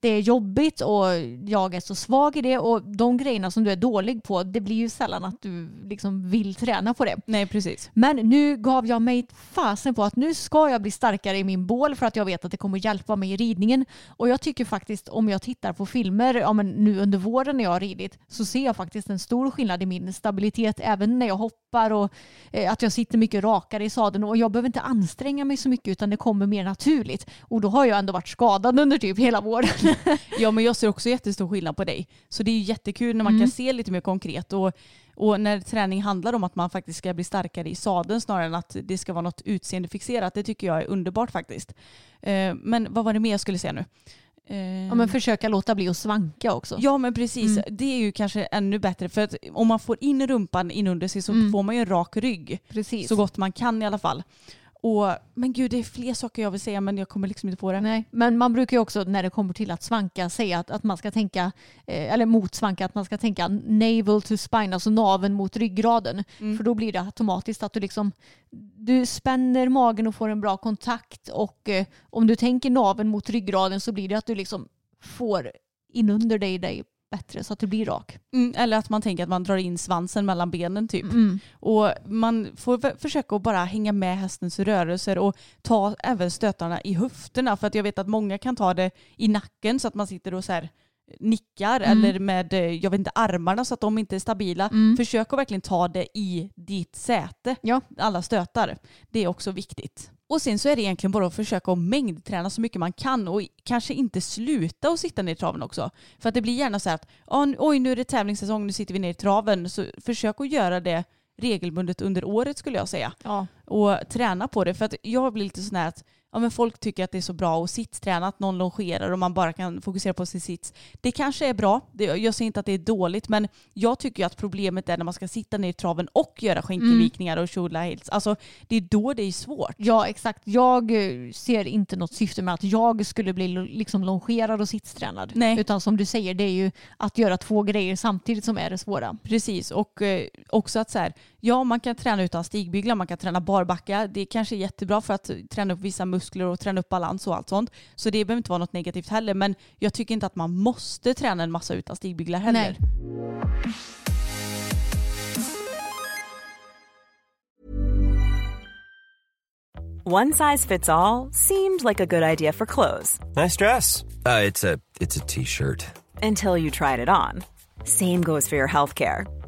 det är jobbigt och jag är så svag i det och de grejerna som du är dålig på det blir ju sällan att du liksom vill träna på det.
Nej, precis.
Men nu gav jag mig fasen på att nu ska jag bli starkare i min bål för att jag vet att det kommer hjälpa mig i ridningen. Och jag tycker faktiskt om jag tittar på filmer ja, men nu under våren när jag har ridit så ser jag faktiskt en stor skillnad i min stabilitet även när jag hoppar och eh, att jag sitter mycket rakare i sadeln och jag behöver inte anstränga mig så mycket utan det kommer mer naturligt. Och då har jag ändå varit skadad under typ hela våren.
Ja, men jag ser också jättestor skillnad på dig. Så det är ju jättekul när man kan se lite mer konkret. Och, och när träning handlar om att man faktiskt ska bli starkare i sadeln snarare än att det ska vara något utseendefixerat. Det tycker jag är underbart faktiskt. Eh, men vad var det mer jag skulle säga nu? Eh,
Ja, men försöka låta bli att svanka också.
Ja men precis, det är ju kanske ännu bättre för att om man får in rumpan inunder sig så får man ju en rak rygg.
Precis.
Så gott man kan i alla fall. Och, men gud det är fler saker jag vill säga men jag kommer liksom inte på det.
Nej, men man brukar ju också när det kommer till att svanka säga att, att man ska tänka, eh, eller mot svanka, att man ska tänka navel to spine, alltså naven mot ryggraden. För då blir det automatiskt att du liksom du spänner magen och får en bra kontakt och eh, om du tänker naven mot ryggraden så blir det att du liksom får inunder dig, dig bättre så att du blir rak.
Mm, eller att man tänker att man drar in svansen mellan benen typ.
Mm.
Och man får försöka att bara hänga med hästens rörelser och ta även stötarna i höfterna. För att jag vet att många kan ta det i nacken så att man sitter och så här nickar eller med eh, jag vet inte, armarna så att de inte är stabila. Försök att verkligen ta det i ditt säte.
Ja.
Alla stötar. Det är också viktigt. Och sen så är det egentligen bara att försöka att mängdträna så mycket man kan och kanske inte sluta att sitta ner i traven också. För att det blir gärna så här att "Ja, nu- oj nu är det tävlingssäsong, nu sitter vi ner i traven. Så försök att göra det regelbundet under året skulle jag säga.
Ja.
Och träna på det. För att jag blir lite sån här att ja, men folk tycker att det är så bra att sittsträna, att någon longerar och man bara kan fokusera på sin sits. Det kanske är bra, jag säger inte att det är dåligt, men jag tycker att problemet är när man ska sitta ner i traven och göra skänkelvikningar och shoulder hills. Alltså det är då det är svårt.
Ja, exakt. Jag eh, ser inte något syfte med att jag skulle bli liksom longerad och sittstränad.
Nej.
Utan som du säger, det är ju att göra två grejer samtidigt som är det svåra.
Precis, och eh, också att så här, ja man kan träna utan stigbyglar, man kan träna barbacka. Det kanske är jättebra för att träna upp vissa muskler och träna upp balans och allt sånt. Så det behöver inte vara något negativt heller. Men jag tycker inte att man måste träna en massa utan stigbyglar heller.
Nej.
One size fits all seemed like a good idea for clothes
Nice dress. Uh, it's a it's a t-shirt.
until you tried it on. Same goes for your healthcare.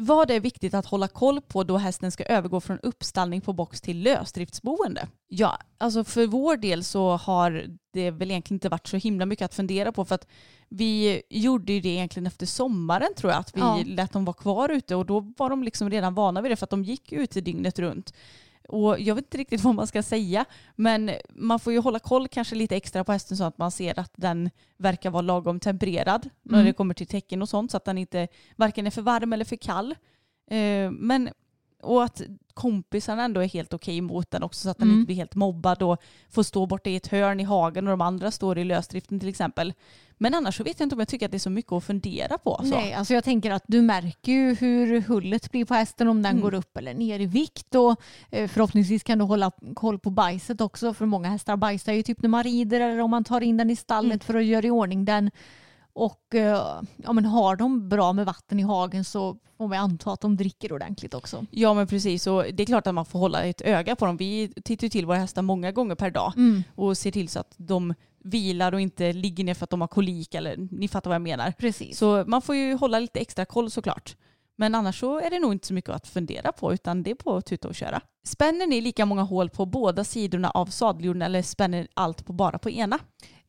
Vad är viktigt att hålla koll på då hästen ska övergå från uppstallning på box till lösdriftsboende? Ja, alltså för vår del så har det väl egentligen inte varit så himla mycket att fundera på för att vi gjorde ju det egentligen efter sommaren tror jag att vi
Ja.
lät dem vara kvar ute och då var de liksom redan vana vid det för att de gick ute dygnet runt. Och jag vet inte riktigt vad man ska säga men man får ju hålla koll kanske lite extra på hästen så att man ser att den verkar vara lagom tempererad när
Mm.
det kommer till tecken och sånt så att den inte varken är för varm eller för kall. Eh, men och att kompisarna ändå är helt okej mot den också så att den
Mm.
inte blir helt mobbad och får stå borta i ett hörn i hagen och de andra står i lösdriften till exempel. Men annars så vet jag inte om jag tycker att det är så mycket att fundera på. Så.
Nej, alltså jag tänker att du märker ju hur hullet blir på hästen om den
Mm.
går upp eller ner i vikt och eh, förhoppningsvis kan du hålla koll på bajset också för många hästar bajsar ju typ när man rider eller om man tar in den i stallet
Mm.
för att göra i ordning den. Och eh, ja, men har de bra med vatten i hagen så får man anta att de dricker ordentligt också.
Ja men precis och det är klart att man får hålla ett öga på dem. Vi tittar till våra hästar många gånger per dag
Mm.
och ser till så att de vilar och inte ligger ner för att de har kolik eller ni fattar vad jag menar.
Precis.
Så man får ju hålla lite extra koll såklart. Men annars så är det nog inte så mycket att fundera på utan det är på att tuta och köra. Spänner ni lika många hål på båda sidorna av sadeljorden eller spänner allt på bara på ena?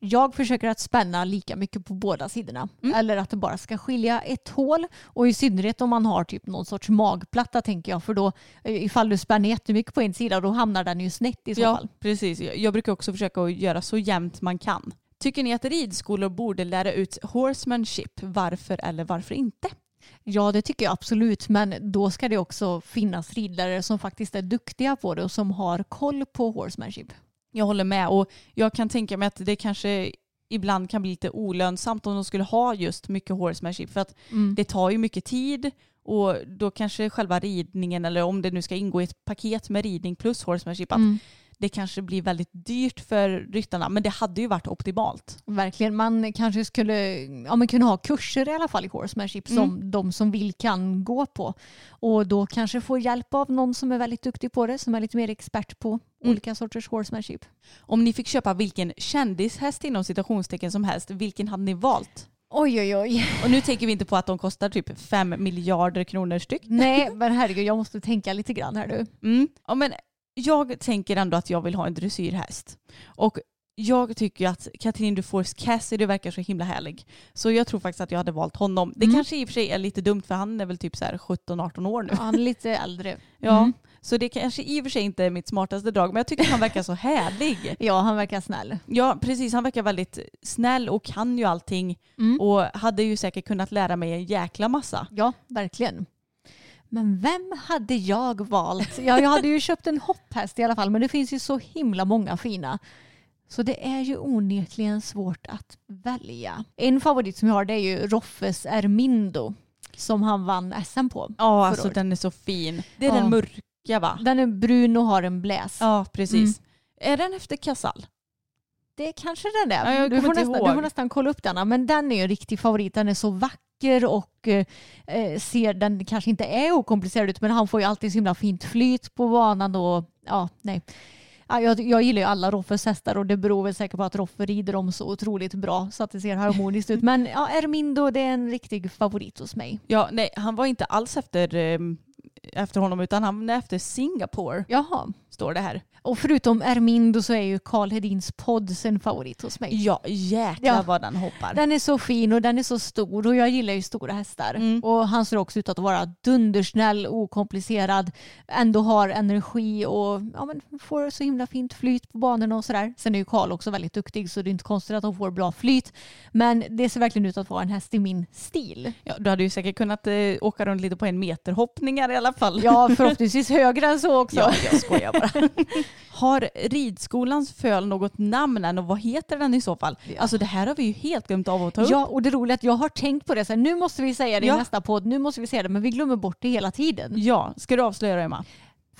Jag försöker att spänna lika mycket på båda sidorna.
Mm.
Eller att det bara ska skilja ett hål. Och i synnerhet om man har typ någon sorts magplatta tänker jag. För då eh, ifall du spänner jättemycket på en sida då hamnar den ju snett i så
ja,
fall.
precis. Jag, jag brukar också försöka att göra så jämnt man kan. Tycker ni att ridskolor borde lära ut horsemanship? Varför eller varför inte?
Ja det tycker jag absolut. Men då ska det också finnas ridlärare som faktiskt är duktiga på det och som har koll på horsemanship.
Jag håller med och jag kan tänka mig att det kanske ibland kan bli lite olönsamt om de skulle ha just mycket horsemanship för att
Mm.
det tar ju mycket tid och då kanske själva ridningen eller om det nu ska ingå i ett paket med ridning plus horsemanship att
Mm.
Det kanske blir väldigt dyrt för ryttarna men det hade ju varit optimalt.
Verkligen. Man kanske skulle ja, men kunna ha kurser i alla fall i horsemanship som
Mm.
de som vill kan gå på. Och då kanske få hjälp av någon som är väldigt duktig på det, som är lite mer expert på
Mm.
olika sorters horsemanship.
Om ni fick köpa vilken kändishäst inom citationstecken som helst, vilken hade ni valt?
Oj, oj, oj.
Och nu tänker vi inte på att de kostar typ 5 miljarder kronor styck.
Nej, men herregud, jag måste tänka lite grann här nu.
Mm. Ja, men jag tänker ändå att jag vill ha en dressyrhäst. Och jag tycker att Katrin Dufours Cassidy verkar så himla härlig. Så jag tror faktiskt att jag hade valt honom. Det
Mm.
kanske i och för sig är lite dumt för han är väl typ så här 17-18 år nu.
Han är lite äldre.
Ja,
Mm.
så det kanske i och för sig inte är mitt smartaste drag men jag tycker att han verkar så härlig.
Ja, han verkar snäll.
Ja, precis. Han verkar väldigt snäll och kan ju allting
Mm.
och hade ju säkert kunnat lära mig en jäkla massa.
Ja, verkligen. Men vem hade jag valt? Ja, jag hade ju köpt en hopphäst i alla fall, men det finns ju så himla många fina. Så det är ju onekligen svårt att välja. En favorit som jag har det är ju Roffes Ermindo som han vann SM på.
Ja, alltså
året.
den är så fin. Det är
Ja.
den mörka va?
Den är brun och har en bläs.
Ja, precis. Är den efter Casall?
Det kanske den är.
Ja,
du, får nästan, du får nästan kolla upp den. Men den är ju en riktig favorit. Den är så vacker och eh, ser, den kanske inte är okomplicerad ut men han får ju alltid så himla fint flyt på banan och ja, nej. Ja, jag, jag gillar ju alla Roffes hästar och det beror väl säkert på att Roffe rider dem så otroligt bra så att det ser harmoniskt ut. Men ja, Ermindo det är en riktig favorit hos mig.
Ja, nej, han var inte alls efter, eh, efter honom utan han är efter Singapore,
Jaha.
står det här.
Och förutom Ermindo så är ju Karl Hedins podd en favorit hos mig.
Ja, jäklar
Ja.
vad den hoppar.
Den är så fin och den är så stor och jag gillar ju stora hästar.
Mm.
Och han ser också ut att vara dundersnäll, okomplicerad, ändå har energi och ja, men får så himla fint flyt på banorna och sådär. Sen är ju Karl också väldigt duktig så det är inte konstigt att de får bra flyt. Men det ser verkligen ut att vara en häst i min stil.
Ja, du hade ju säkert kunnat eh, åka runt lite på en meter hoppningar i alla fall.
Ja, förhoppningsvis högre än så också.
Ja, jag skojar bara. Har ridskolans föl något namn än och vad heter den i så fall? Alltså det här har vi ju helt glömt av att ta upp.
Ja, och det roliga är att jag har tänkt på det. Så här, nu måste vi säga det
Ja.
i nästa podd, nu måste vi säga det, men vi glömmer bort det hela tiden.
Ja, ska du avslöja det Emma?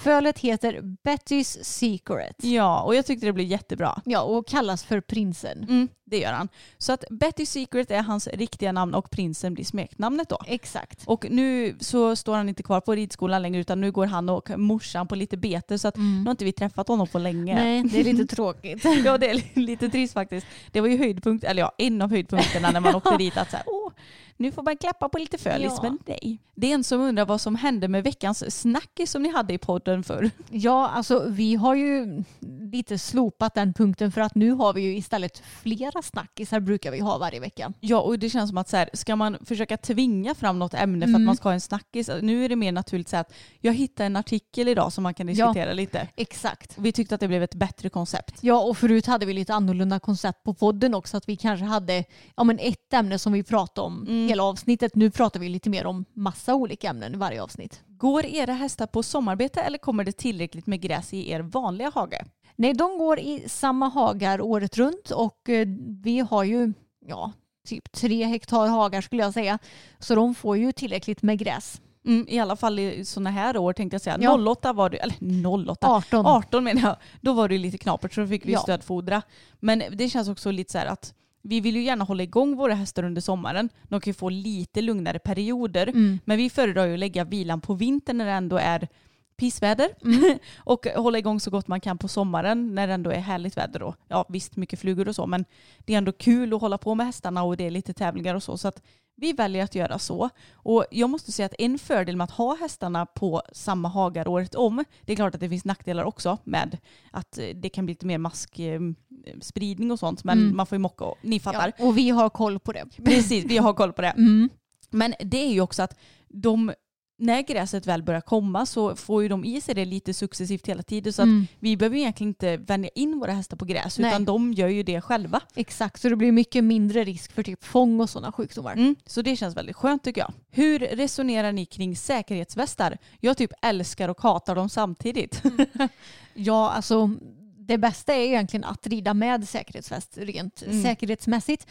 Fölet heter Betty's Secret.
Ja, och jag tyckte det blev jättebra.
Ja, och kallas för prinsen.
Mm, det gör han. Så att Betty Secret är hans riktiga namn och prinsen blir smeknamnet då.
Exakt.
Och nu så står han inte kvar på ridskolan längre utan nu går han och morsan på lite bete så att nu har inte vi träffat honom på länge.
Nej, det är lite tråkigt.
Ja det är lite trist faktiskt. Det var ju höjdpunkt, eller ja en av höjdpunkterna när man åkte dit att så här, åh, nu får man klappa på lite fölis
Ja.
men nej. Det är en som undrar vad som hände med veckans snackis som ni hade i podden för.
Ja, alltså vi har ju lite slopat den punkten för att nu har vi ju istället flera snackisar brukar vi ha varje vecka.
Ja och det känns som att så här, ska man försöka tvinga fram något ämne för att man ska ha en snackis. Nu är det mer naturligt så att jag hittade en artikel idag som man kan diskutera lite.
Exakt.
Vi tyckte att det blev ett bättre koncept.
Ja, och förut hade vi lite annorlunda koncept på podden också. Att vi kanske hade ja, men ett ämne som vi pratade om hela avsnittet. Nu pratar vi lite mer om massa olika ämnen i varje avsnitt.
Går era hästar på sommarbete eller kommer det tillräckligt med gräs i er vanliga hage?
Nej, de går i samma hagar året runt och eh, vi har ju ja, typ tre hektar hagar skulle jag säga. Så de får ju tillräckligt med gräs.
Mm, I alla fall i sådana här år tänkte jag säga.
Ja.
08 var det, eller 08,
18.
18 menar jag. Då var det lite knapert så då fick vi
Ja.
stödfodra. Men det känns också lite så här att vi vill ju gärna hålla igång våra hästar under sommaren. De kan ju få lite lugnare perioder.
Mm.
Men vi föredrar ju att lägga vilan på vintern när det ändå är pissväder.
Mm.
och hålla igång så gott man kan på sommaren när det ändå är härligt väder. Då. Ja visst mycket flugor och så men det är ändå kul att hålla på med hästarna och det är lite tävlingar och så. Så att vi väljer att göra så. Och jag måste säga att en fördel med att ha hästarna på samma hagar året om, det är klart att det finns nackdelar också med att eh, det kan bli lite mer maskspridning och sånt, men
Mm.
man får ju mocka och ni fattar.
Ja, och vi har koll på det.
Precis, vi har koll på det.
Mm.
Men det är ju också att de, när gräset väl börjar komma så får ju de i sig det lite successivt hela tiden. Så att
Mm.
vi behöver egentligen inte vänja in våra hästar på gräs
Nej.
utan de gör ju det själva.
Exakt, så det blir mycket mindre risk för typ fång och sådana sjukdomar.
Mm, så det känns väldigt skönt tycker jag. Hur resonerar ni kring säkerhetsvästar? Jag typ älskar och hatar dem samtidigt.
Ja, alltså det bästa är egentligen att rida med säkerhetsväst rent
Mm.
säkerhetsmässigt.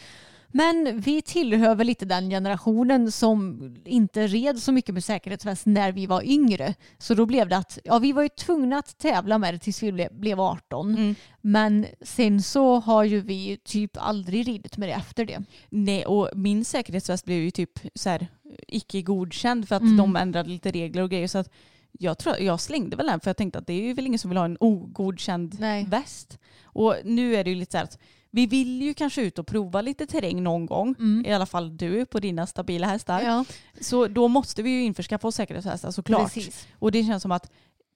Men vi tillhör väl lite den generationen som inte red så mycket med säkerhetsväst när vi var yngre. Så då blev det att ja, vi var ju tvungna att tävla med det tills vi ble, blev 18.
Mm.
Men sen så har ju vi typ aldrig ridit med det efter det.
Nej, och min säkerhetsväst blev ju typ så här icke godkänd för att
Mm.
de ändrade lite regler och grejer. Så att jag, tror, jag slängde väl den för jag tänkte att det är ju väl ingen som vill ha en ogodkänd
Nej.
väst. Och nu är det ju lite så här att vi vill ju kanske ut och prova lite terräng någon gång. I alla fall du på dina stabila hästar.
Ja,
Så då måste vi ju införskaffa oss säkerhetshästar såklart.
precis.
Och det känns som att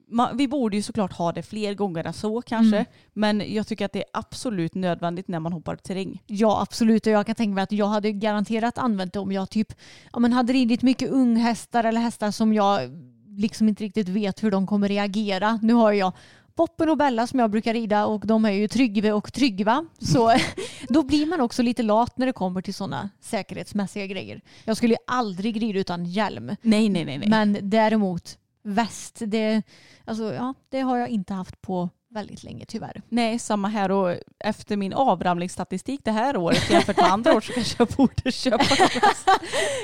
man, vi borde ju såklart ha det fler gånger än så kanske.
Mm.
Men jag tycker att det är absolut nödvändigt när man hoppar terräng.
Ja absolut och jag kan tänka mig att jag hade garanterat använt det om jag typ ja, men hade ridit mycket unghästar eller hästar som jag liksom inte riktigt vet hur de kommer reagera. Nu har jag Boppen och Bella som jag brukar rida och de är ju Tryggve och Tryggva. Så då blir man också lite lat när det kommer till sådana säkerhetsmässiga grejer. Jag skulle ju aldrig rida utan hjälm.
Nej, nej, nej. nej.
Men däremot väst, det, alltså, ja, det har jag inte haft på väldigt länge tyvärr.
Nej, samma här och efter min avramlingsstatistik det här året jämfört med andra år så kanske jag borde köpa något.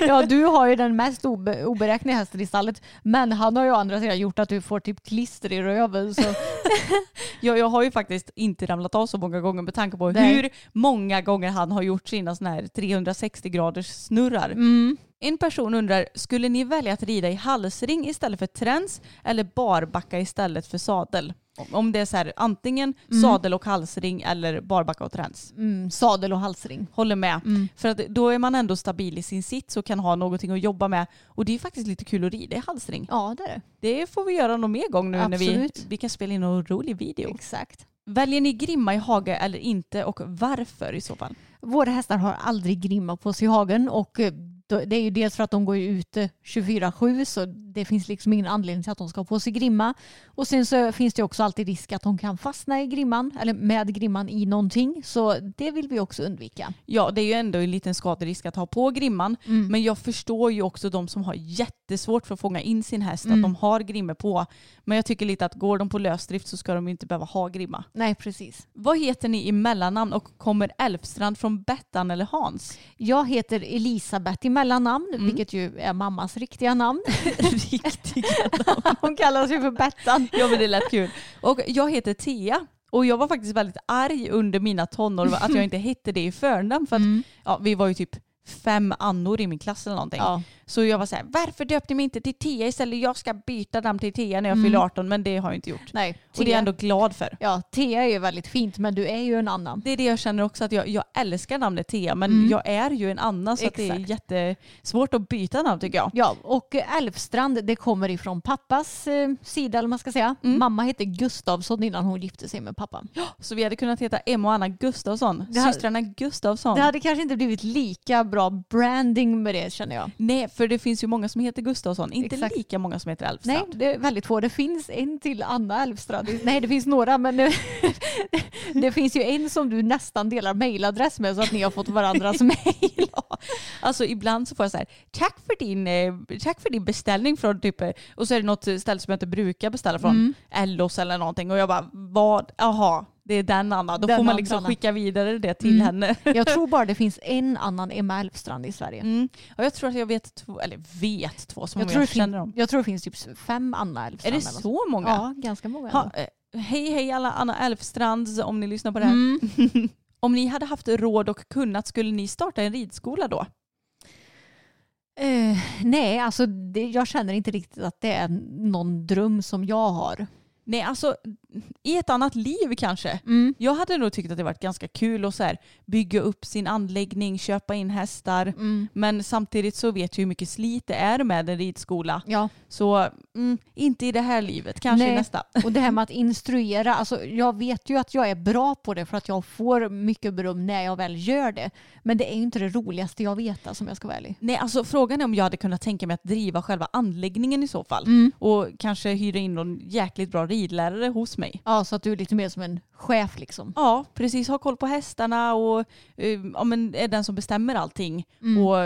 Ja, du har ju den mest obe oberäkneliga hästen i stallet. Men han har ju å andra sidan gjort att du får typ klister i röven. Så.
Jag, jag har ju faktiskt inte ramlat av så många gånger med tanke på
Nej.
hur många gånger han har gjort sina såna här 360 graders snurrar.
Mm.
En person undrar, skulle ni välja att rida i halsring istället för träns eller barbacka istället för sadel? Om- det är så här, antingen sadel och halsring eller barbacka och träns.
Mm, sadel och halsring.
Håller med.
Mm.
För att då är man ändå stabil i sin sits och kan ha någonting att jobba med. Och det är faktiskt lite kul att rida i halsring.
Ja, det är det.
Det får vi göra någon mer gång nu när vi,
Absolut.
vi kan spela in någon rolig video.
Exakt.
Väljer ni grimma i hage eller inte och varför i så fall?
Våra hästar har aldrig grimma på sig i hagen och eh, det är ju dels för att de går ute 24-7 så det finns liksom ingen anledning till att de ska på sig grimma. Och sen så finns det också alltid risk att de kan fastna i grimman eller med grimman i någonting så det vill vi också undvika.
Ja, det är ju ändå en liten skaderisk att ha på grimman.
Mm.
Men jag förstår ju också de som har jättesvårt för att fånga in sin häst,
Mm.
att de har grimmor på. Men jag tycker lite att går de på lösdrift så ska de ju inte behöva ha grimma.
Nej, precis.
Vad heter ni i mellannamn och kommer Elfstrand från Bettan eller Hans?
Jag heter Elisabeth i mellannamn,
Mm.
vilket ju är mammas riktiga namn.
Riktiga
Hon kallas ju för Bettan.
Ja men det lät kul. Och jag heter Tia. Och jag var faktiskt väldigt arg under mina tonår att jag inte hette det i förnamn. För att ja, vi var ju typ fem annor i min klass eller någonting.
Ja.
Så jag var så här, varför döpte ni mig inte till Tia istället? Jag ska byta namn till Tia när jag
Mm.
fyller 18 men det har jag inte gjort.
Nej,
Och det är jag ändå glad för.
Ja, Thea är ju väldigt fint men du är ju en annan.
Det är det jag känner också att jag, jag älskar namnet Tia men
Mm.
jag är ju en annan så det är jättesvårt att byta namn tycker jag.
Ja, och Älvstrand det kommer ifrån pappas eh, sida eller man ska säga.
Mm.
Mamma hette Gustavsson innan hon gifte sig med pappa.
Så vi hade kunnat heta Emma och Anna Gustafsson.
Det
Systrarna Gustafsson.
Det hade kanske inte blivit lika bra branding med det känner jag.
Nej, för det finns ju många som heter Gustafsson. Inte
Exakt.
lika många som heter
Nej,
Elfstrand.
det är väldigt få. Det finns en till Anna Älvstrand. Nej, det finns några men det, det finns ju en som du nästan delar mailadress med så att ni har fått varandras mail.
Alltså ibland så får jag så här, tack för din, eh, tack för din beställning från typ, eh, och så är det något ställe som jag inte brukar beställa från,
Mm.
Ellos eller någonting och jag bara, vad, jaha, det är den Anna. Då
Den
får man
Anna.
liksom skicka vidare det till
Mm.
henne.
Jag tror bara det finns en annan Emma Älvstrand i Sverige.
Mm. Och jag tror att jag vet två, eller vet två som
Jag,
jag,
tror
jag känner dem.
jag tror det finns typ fem Anna
Är
Älvstrand.
det så många?
Ja, ganska många.
Ha, eh, hej hej alla Anna Elfstrands om ni lyssnar på det här.
Mm.
om ni hade haft råd och kunnat skulle ni starta en ridskola då?
Eh, nej, alltså det, jag känner inte riktigt att det är någon dröm som jag har.
Nej, alltså i ett annat liv kanske.
Mm.
Jag hade nog tyckt att det varit ganska kul att så här, bygga upp sin anläggning, köpa in hästar.
Mm.
Men samtidigt så vet jag hur mycket slit det är med en ridskola.
Ja,
Så mm, inte i det här livet, kanske i
Nej.
nästa.
och det här med att instruera, alltså jag vet ju att jag är bra på det för att jag får mycket beröm när jag väl gör det. Men det är ju inte det roligaste jag vet alltså, om jag ska vara ärlig.
Nej, alltså frågan är om jag hade kunnat tänka mig att driva själva anläggningen i så fall.
Mm.
Och kanske hyra in någon jäkligt bra ridlärare hos mig.
Ja, så att du är lite mer som en chef liksom.
Ja, precis. Ha koll på hästarna och eh, ja, men är den som bestämmer allting.
Mm.
Och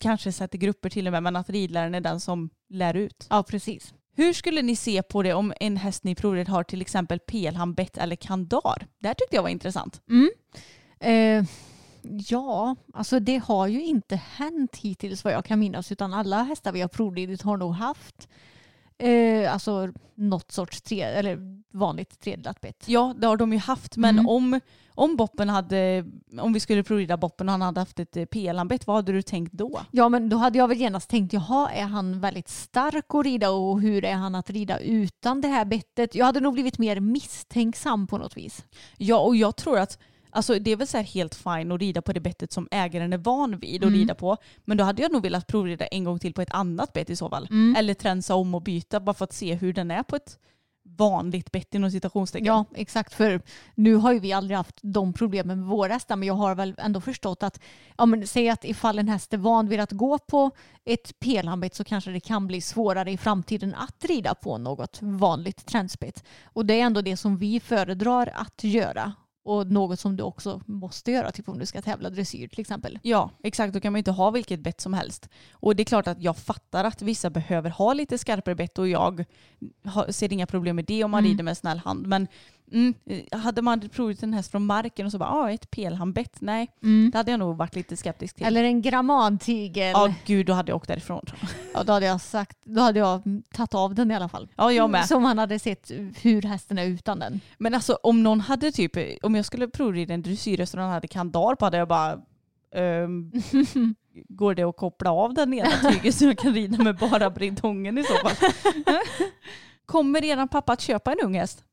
kanske sätter grupper till och med, men att ridläraren är den som lär ut.
Ja, precis.
Hur skulle ni se på det om en häst ni provrit har till exempel pelham, bett eller kandar? Det här tyckte jag var intressant.
Mm. Eh, ja, alltså det har ju inte hänt hittills vad jag kan minnas utan alla hästar vi har provridit har nog haft eh, alltså något sorts tre, eller vanligt tredelat bett.
Ja, det har de ju haft, men
Mm.
om, om Boppen hade, om vi skulle provrida Boppen och han hade haft ett pelhambett, vad hade du tänkt då?
Ja men då hade jag väl genast tänkt jaha är han väldigt stark att rida och hur är han att rida utan det här bettet? Jag hade nog blivit mer misstänksam på något vis.
Ja, och jag tror att Alltså det är väl så helt fine att rida på det bettet som ägaren är van vid att
Mm.
rida på. Men då hade jag nog velat provrida en gång till på ett annat bett i så fall.
Mm.
Eller tränsa om och byta bara för att se hur den är på ett vanligt bett inom citationstecken.
Ja exakt för nu har ju vi aldrig haft de problemen med våra hästar men jag har väl ändå förstått att ja, men säg att ifall en häst är van vid att gå på ett pelhambett så kanske det kan bli svårare i framtiden att rida på något vanligt tränsbett. Och det är ändå det som vi föredrar att göra och något som du också måste göra typ om du ska tävla dressyr till exempel.
Ja, exakt. Då kan man inte ha vilket bett som helst. Och det är klart att jag fattar att vissa behöver ha lite skarpare bett och jag ser inga problem med det om man
Mm.
rider med snäll hand. Men mm, hade man provat en häst från marken och så bara, ah, ett pelhambett, nej. Det hade jag nog varit lite skeptisk till.
Eller en grammantigel.
Ja, gud, då hade jag åkt därifrån.
Ja, då hade jag sagt, då hade jag tagit av den i alla fall.
Ja, jag med.
Så man hade sett hur hästen är utan den.
Men alltså om någon hade typ, om jag skulle provrida en dressyrhäst och någon hade kandar på hade jag bara, ehm, går det att koppla av den ena tyget så jag kan rida med bara bridongen i så fall? Kommer eran pappa att köpa en ung häst?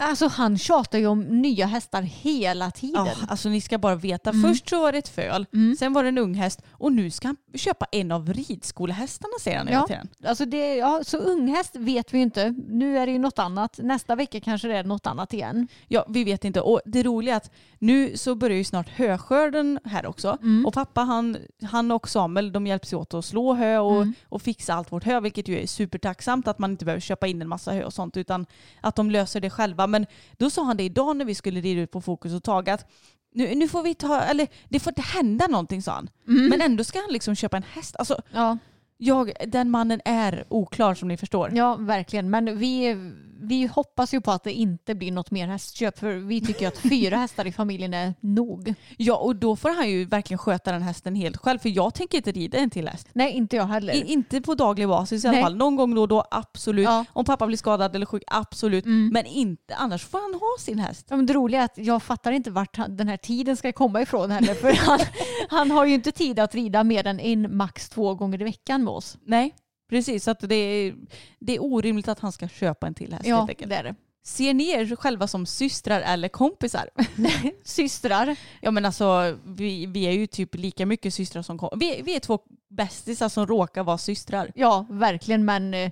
Alltså han tjatar ju om nya hästar hela tiden.
Ja, alltså ni ska bara veta.
Mm.
Först så var det ett föl, sen var det en ung häst och nu ska han köpa en av ridskolehästarna säger han hela
Ja,
tiden.
alltså det, ja, så unghäst vet vi ju inte. Nu är det ju något annat. Nästa vecka kanske det är något annat igen.
Ja, vi vet inte. Och det roliga är att nu så börjar ju snart höskörden här också.
Mm.
Och pappa han, han och Samuel de hjälps ju åt att slå hö och,
Mm.
och fixa allt vårt hö vilket ju är supertacksamt att man inte behöver köpa in en massa hö och sånt utan att de löser det själva. Men då sa han det idag när vi skulle rida ut på Fokus och Taga att nu, nu får vi ta, eller det får inte hända någonting sa han. Men ändå ska han liksom köpa en häst. Alltså,
Ja,
jag, den mannen är oklar som ni förstår.
ja verkligen. Men vi, vi hoppas ju på att det inte blir något mer hästköp. För vi tycker att fyra hästar i familjen är nog.
Ja, och då får han ju verkligen sköta den hästen helt själv. För jag tänker inte rida en till häst.
Nej, inte jag heller.
I, inte på daglig basis i alla
Nej.
fall. Någon gång då och då, absolut.
Ja.
Om pappa blir skadad eller sjuk, absolut.
Mm.
Men inte, annars får han ha sin häst.
Ja, men det roliga är att jag fattar inte vart han- den här tiden ska komma ifrån heller. För han, han har ju inte tid att rida mer än en, max två gånger i veckan med oss.
Nej, precis. Så att det, är, det är orimligt att han ska köpa en till häst
Ja,
helt enkelt.
det är det.
Ser ni er själva som systrar eller kompisar?
Systrar.
Ja men alltså vi, vi är ju typ lika mycket systrar som kom- vi, vi är två bästisar som råkar vara systrar.
Ja, verkligen. Men eh,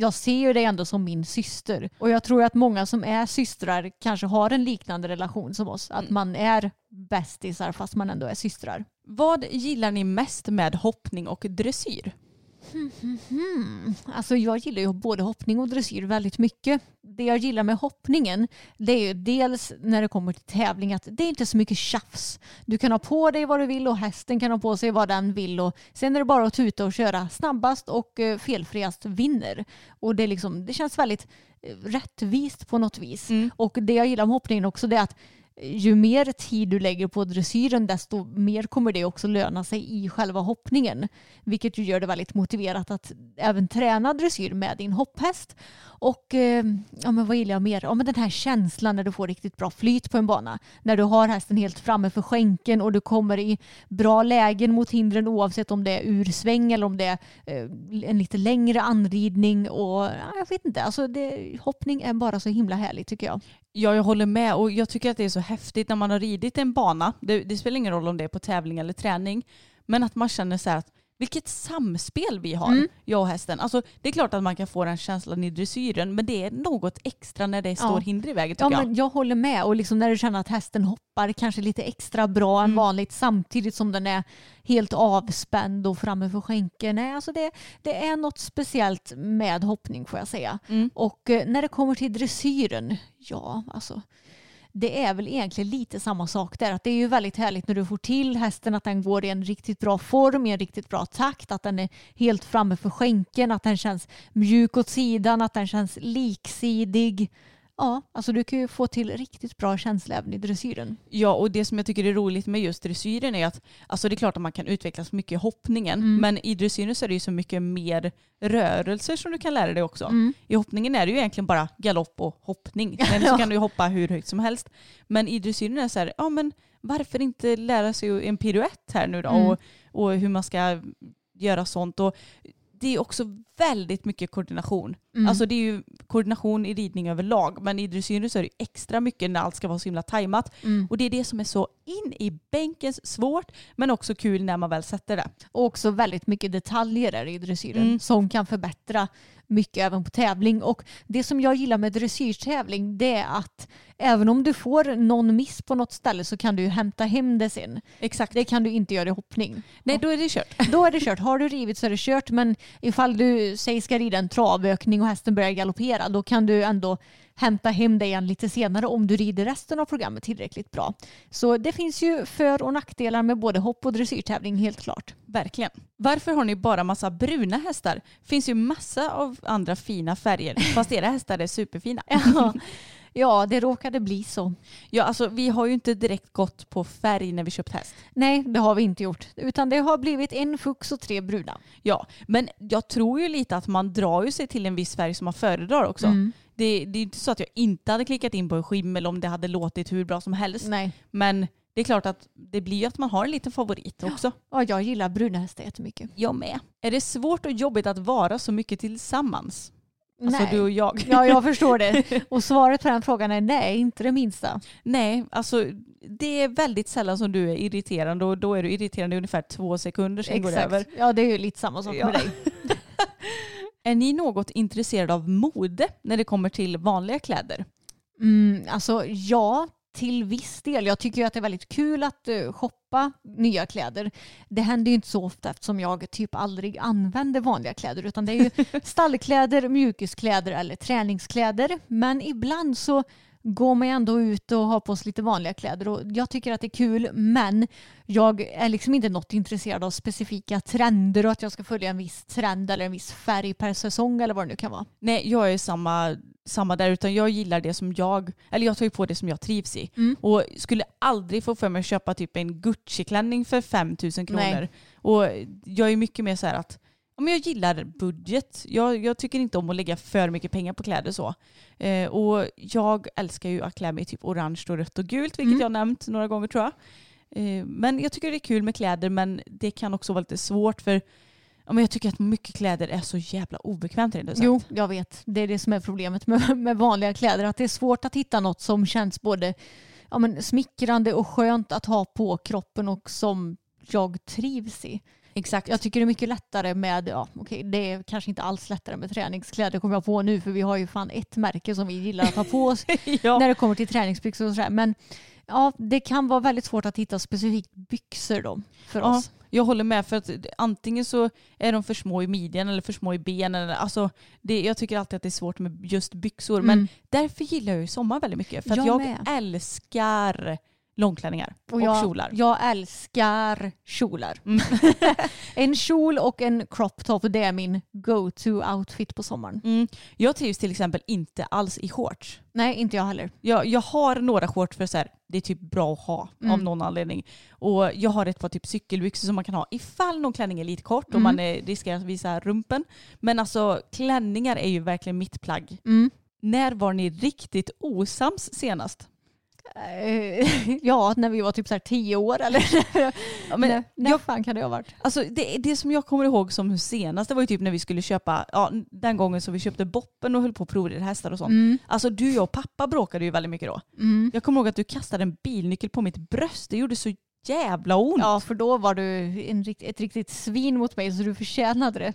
jag ser ju det ändå som min syster. Och jag tror att många som är systrar kanske har en liknande relation som oss. Att man är bästisar fast man ändå är systrar.
Vad gillar ni mest med hoppning och dressyr?
Hmm. Alltså jag gillar ju både hoppning och dressyr väldigt mycket. Det jag gillar med hoppningen det är ju dels när det kommer till tävling att det är inte så mycket tjafs. Du kan ha på dig vad du vill och hästen kan ha på sig vad den vill och sen är det bara att tuta och köra snabbast och eh, felfriast vinner. Och det, liksom, det känns väldigt eh, rättvist på något vis. Och det jag gillar med hoppningen också det är att ju mer tid du lägger på dressyren desto mer kommer det också löna sig i själva hoppningen. Vilket ju gör det väldigt motiverat att även träna dressyr med din hopphäst. Och eh, ja, men vad gillar jag mer? Ja, men den här känslan när du får riktigt bra flyt på en bana. När du har hästen helt framme för skänken och du kommer i bra lägen mot hindren oavsett om det är ursväng eller om det är eh, en lite längre anridning. Och, ja, jag vet inte, alltså det, hoppning är bara så himla härligt tycker jag.
Ja, jag håller med och jag tycker att det är så häftigt när man har ridit en bana. Det, det spelar ingen roll om det är på tävling eller träning. Men att man känner så här att vilket samspel vi har,
Mm.
jag och hästen. Alltså, det är klart att man kan få den känslan i dressyren men det är något extra när det står hinder i vägen
Ja,
jag.
men jag håller med. Och liksom när du känner att hästen hoppar kanske lite extra bra än
Mm.
vanligt samtidigt som den är helt avspänd och framme för skänken. Nej, alltså det, det är något speciellt med hoppning får jag säga.
Mm.
Och eh, när det kommer till dressyren, ja alltså det är väl egentligen lite samma sak där. Att det är ju väldigt härligt när du får till hästen att den går i en riktigt bra form, i en riktigt bra takt, att den är helt framme för skänken, att den känns mjuk åt sidan, att den känns liksidig. Ja, alltså du kan ju få till riktigt bra känsla även i dressyren.
Ja, och det som jag tycker är roligt med just dressyren är att alltså det är klart att man kan utvecklas mycket i hoppningen,
Mm.
men i dressyren så är det ju så mycket mer rörelser som du kan lära dig också.
Mm.
I hoppningen är det ju egentligen bara galopp och hoppning. Sen så kan du ju hoppa hur högt som helst. Men i dressyren är det så här, ja men varför inte lära sig en piruett här nu då
Mm.
och, och hur man ska göra sånt. Och det är också väldigt mycket koordination.
Mm.
Alltså det är ju koordination i ridning överlag men i dressyren så är det extra mycket när allt ska vara så himla tajmat.
Mm.
Och det är det som är så in i bänkens svårt men också kul när man väl sätter det.
Och också väldigt mycket detaljer där i dressyren
Mm.
som kan förbättra mycket även på tävling. Och det som jag gillar med dressyrtävling det är att även om du får någon miss på något ställe så kan du hämta hem det sen.
Exakt.
Det kan du inte göra i hoppning.
Nej då är det kört.
Då är det kört. Har du rivit så är det kört. Men ifall du säg ska rida en travökning och hästen börjar galoppera då kan du ändå hämta hem det igen lite senare om du rider resten av programmet tillräckligt bra. Så det finns ju för och nackdelar med både hopp och dressyrtävling helt klart.
Verkligen. Varför har ni bara massa bruna hästar? finns ju massa av andra fina färger fast era hästar är superfina.
Ja, ja, det råkade bli så.
Ja, alltså vi har ju inte direkt gått på färg när vi köpt häst.
Nej, det har vi inte gjort. Utan det har blivit en fux och tre bruna.
Ja, men jag tror ju lite att man drar ju sig till en viss färg som man föredrar också.
Mm.
Det, det är inte så att jag inte hade klickat in på en skimmel om det hade låtit hur bra som helst.
Nej.
Men det är klart att det blir ju att man har en liten favorit också.
Ja, jag gillar bruna hästar jättemycket.
Jag med. Är det svårt och jobbigt att vara så mycket tillsammans? Alltså
nej.
du och jag.
Ja, jag förstår det. Och svaret på den frågan är nej, inte det minsta.
Nej, alltså det är väldigt sällan som du är irriterande och då är du irriterande i ungefär två sekunder sen går det över.
Ja, det är ju lite samma sak
Ja.
med dig.
Är ni något intresserade av mode när det kommer till vanliga kläder?
Mm, alltså ja, till viss del. Jag tycker ju att det är väldigt kul att uh, shoppa nya kläder. Det händer ju inte så ofta eftersom jag typ aldrig använder vanliga kläder utan det är ju stallkläder, mjukiskläder eller träningskläder. Men ibland så går man ju ändå ut och har på sig lite vanliga kläder och jag tycker att det är kul men jag är liksom inte något intresserad av specifika trender och att jag ska följa en viss trend eller en viss färg per säsong eller vad det nu kan vara.
Nej, jag är samma, samma där utan jag gillar det som jag, eller jag tar ju på det som jag trivs i.
Mm.
Och skulle aldrig få för mig att köpa typ en Gucci-klänning för 5000 kronor.
Nej.
Och jag är mycket mer så här att ja, men jag gillar budget. Jag, jag tycker inte om att lägga för mycket pengar på kläder så. Eh, och jag älskar ju att klä mig i typ orange och rött och gult, vilket
Mm.
jag har nämnt några gånger tror jag. Eh, men jag tycker det är kul med kläder men det kan också vara lite svårt för ja, men jag tycker att mycket kläder är så jävla obekvämt rent.
Jo, jag vet. Det är det som är problemet med, med vanliga kläder. Att det är svårt att hitta något som känns både ja, men, smickrande och skönt att ha på kroppen och som jag trivs i.
Exakt.
Jag tycker det är mycket lättare med, ja okej det är kanske inte alls lättare med träningskläder kommer jag på nu för vi har ju fan ett märke som vi gillar att ha på oss
ja.
när det kommer till träningsbyxor och sådär. Men ja, det kan vara väldigt svårt att hitta specifikt byxor då för
Ja.
oss.
Jag håller med för att antingen så är de för små i midjan eller för små i benen. Alltså, det, jag tycker alltid att det är svårt med just byxor. Men
Mm.
därför gillar jag ju sommar väldigt mycket. För att
Jag
jag älskar långklänningar och,
Och jag,
kjolar.
jag älskar kjolar.
Mm.
en kjol och en crop top det är min go-to outfit på sommaren.
Mm. Jag trivs till exempel inte alls i shorts.
Nej, inte jag heller.
Jag, jag har några shorts för så här, det är typ bra att ha av
Mm.
någon anledning. Och jag har ett par typ cykelbyxor som man kan ha ifall någon klänning är lite kort och
Mm.
man är, riskerar att visa rumpen. Men alltså klänningar är ju verkligen mitt plagg.
Mm.
När var ni riktigt osams senast?
Eh, ja, när vi var typ så tio år eller?
Ja, men
när när
jag-
fan kan det ha varit?
Alltså det, det som jag kommer ihåg som senast det var ju typ när vi skulle köpa, ja, den gången som vi köpte boppen och höll på att provrida hästar och sånt.
Mm.
Alltså du, jag och pappa bråkade ju väldigt mycket då.
Mm.
Jag kommer ihåg att du kastade en bilnyckel på mitt bröst. Det gjorde så jävla ont.
Ja, för då var du en, ett riktigt svin mot mig så du förtjänade det.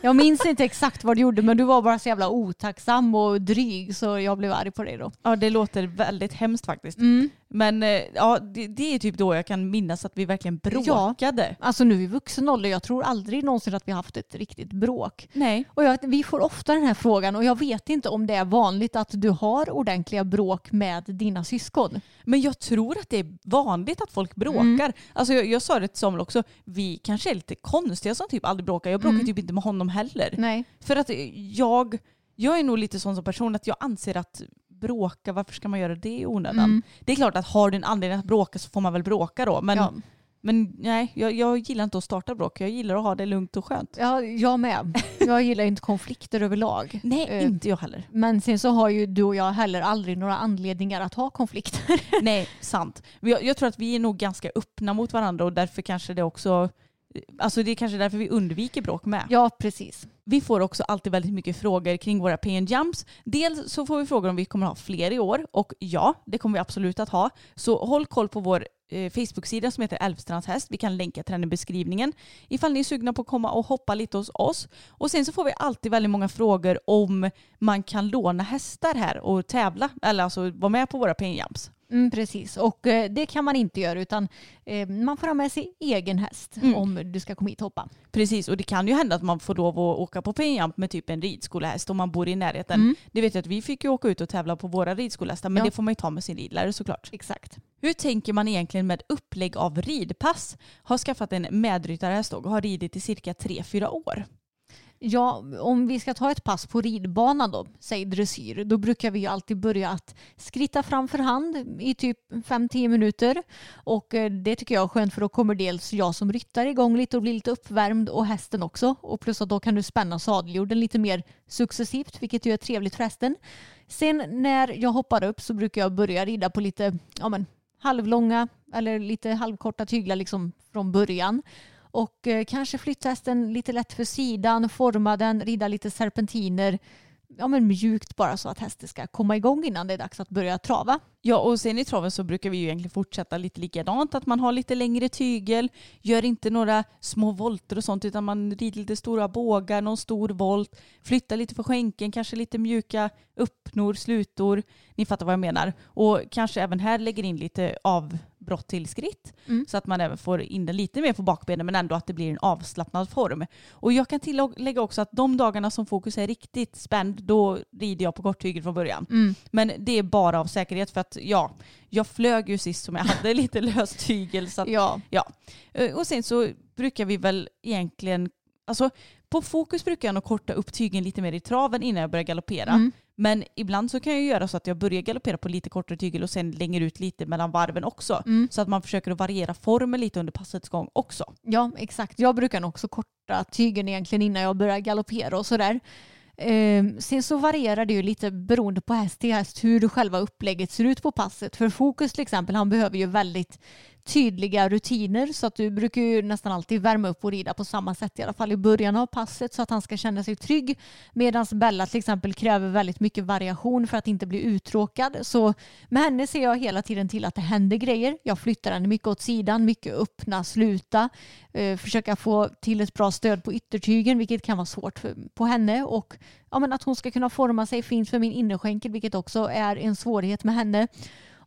Jag minns inte exakt vad du gjorde men du var bara så jävla otacksam och dryg så jag blev arg på dig då.
Ja, det låter väldigt hemskt faktiskt.
Mm.
Men eh, ja, det, det är typ då jag kan minnas att vi verkligen bråkade.
Alltså nu i vuxen ålder, jag tror aldrig någonsin att vi haft ett riktigt bråk.
Nej.
Och jag, vi får ofta den här frågan och jag vet inte om det är vanligt att du har ordentliga bråk med dina syskon.
Men jag tror att det är vanligt att folk bråkar.
Mm.
Alltså jag, jag sa det till Samuel också, vi kanske är lite konstiga som typ aldrig bråkar. Jag bråkar
Mm.
typ inte med honom heller.
Nej.
För att jag, jag är nog lite sån som person att jag anser att bråka, varför ska man göra det i onödan?
Mm.
Det är klart att har du en anledning att bråka så får man väl bråka då. Men,
Ja.
men nej, jag, jag gillar inte att starta bråk. Jag gillar att ha det lugnt och skönt.
Ja, jag med. Jag gillar inte konflikter överlag.
Nej,
Eh,
inte jag heller.
Men sen så har ju du och jag heller aldrig några anledningar att ha konflikter.
Nej, sant. Jag, jag tror att vi är nog ganska öppna mot varandra och därför kanske det också Alltså det är kanske därför vi undviker bråk med.
Ja, precis.
Vi får också alltid väldigt mycket frågor kring våra pay and jumps. Dels så får vi frågor om vi kommer ha fler i år och ja, det kommer vi absolut att ha. Så håll koll på vår eh, Facebook-sida som heter Älvstrands häst. Vi kan länka till den i beskrivningen ifall ni är sugna på att komma och hoppa lite hos oss. Och sen så får vi alltid väldigt många frågor om man kan låna hästar här och tävla eller alltså vara med på våra pay and jumps.
Mm, precis, och eh, det kan man inte göra utan eh, man får ha med sig egen häst
Mm.
om du ska komma hit och hoppa.
Precis, och det kan ju hända att man får lov att åka på jump med typ en ridskolehäst om man bor i närheten.
Mm.
Det vet jag att vi fick ju åka ut och tävla på våra ridskolehästar men
Ja.
det får man ju ta med sin ridlärare såklart.
Exakt.
Hur tänker man egentligen med upplägg av ridpass? Har skaffat en medryttarhäst och har ridit i cirka 3-4 år.
Ja, om vi ska ta ett pass på ridbanan då, säg dressyr, då brukar vi ju alltid börja att skritta framför hand i typ 5-10 minuter. Och eh, det tycker jag är skönt för då kommer dels jag som ryttare igång lite och blir lite uppvärmd och hästen också. Och plus att då kan du spänna sadeljorden lite mer successivt, vilket ju är trevligt för hästen. Sen när jag hoppar upp så brukar jag börja rida på lite ja, men, halvlånga eller lite halvkorta tyglar liksom från början. Och eh, kanske flytta hästen lite lätt för sidan, forma den, rida lite serpentiner. Ja men mjukt bara så att hästen ska komma igång innan det är dags att börja trava.
Ja och sen i traven så brukar vi ju egentligen fortsätta lite likadant. Att man har lite längre tygel, gör inte några små volter och sånt utan man rider lite stora bågar, någon stor volt, flyttar lite för skänken, kanske lite mjuka uppnor, slutor. Ni fattar vad jag menar. Och kanske även här lägger in lite av till skritt
Mm.
så att man även får in den lite mer på bakbenen men ändå att det blir en avslappnad form. Och jag kan tillägga också att de dagarna som fokus är riktigt spänd då rider jag på korttygel från början. Men det är bara av säkerhet för att ja, jag flög ju sist som jag hade lite löst tygel. Så att,
Ja.
ja. Eh, Och sen så brukar vi väl egentligen, alltså på fokus brukar jag nog korta upp tygen lite mer i traven innan jag börjar galoppera.
Mm.
Men ibland så kan jag göra så att jag börjar galoppera på lite kortare tygel och sen länger ut lite mellan varven också.
Mm.
Så att man försöker att variera formen lite under passets gång också.
Ja, exakt. Jag brukar nog också korta tygen egentligen innan jag börjar galoppera och sådär. Ehm, sen så varierar det ju lite beroende på häst till häst hur själva upplägget ser ut på passet. För Fokus till exempel, han behöver ju väldigt tydliga rutiner så att du brukar ju nästan alltid värma upp och rida på samma sätt i alla fall i början av passet så att han ska känna sig trygg. Medan Bella till exempel kräver väldigt mycket variation för att inte bli uttråkad. Så med henne ser jag hela tiden till att det händer grejer. Jag flyttar henne mycket åt sidan, mycket öppna, sluta. Eh, försöka få till ett bra stöd på yttertygen vilket kan vara svårt för, på henne. Och ja, men att hon ska kunna forma sig fint för min innerskänkel vilket också är en svårighet med henne.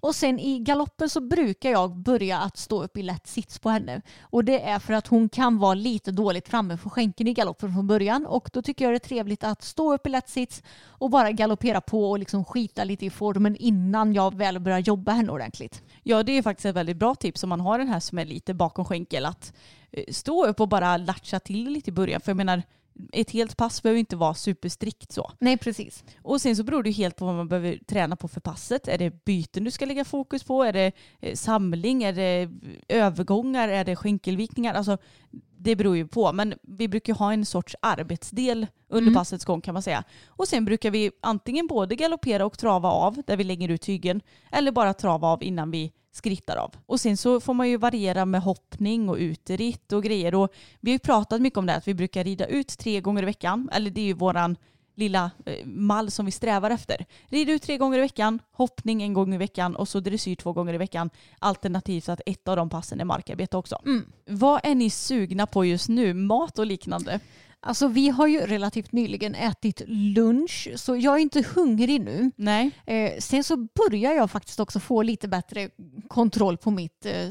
Och sen i galoppen så brukar jag börja att stå upp i lätt sits på henne. Och det är för att hon kan vara lite dåligt framme för skänken i galoppen från början. Och då tycker jag det är trevligt att stå upp i lätt sits och bara galoppera på och liksom skita lite i formen innan jag väl börjar jobba henne ordentligt.
Ja det är faktiskt ett väldigt bra tips om man har den här som är lite bakom skänkel att eh, stå upp och bara latcha till lite i början. För jag menar ett helt pass behöver inte vara superstrikt så.
Nej, precis.
Och sen så beror det ju helt på vad man behöver träna på för passet. Är det byten du ska lägga fokus på? Är det eh, samling? Är det övergångar? Är det skänkelvikningar? Alltså det beror ju på. Men vi brukar ha en sorts arbetsdel under passets gång kan man säga. Och sen brukar vi antingen både galoppera och trava av där vi lägger ut tygen eller bara trava av innan vi skrittar av. Och sen så får man ju variera med hoppning och uteritt och grejer. Och vi har ju pratat mycket om det här, att vi brukar rida ut tre gånger i veckan. Eller det är ju våran lilla eh, mall som vi strävar efter. Rida ut tre gånger i veckan, hoppning en gång i veckan och så dressyr två gånger i veckan. Alternativt att ett av de passen är markarbete också. Vad är ni sugna på just nu? Mat och liknande?
Alltså vi har ju relativt nyligen ätit lunch så jag är inte hungrig nu.
Nej.
Eh, sen så börjar jag faktiskt också få lite bättre kontroll på mitt eh,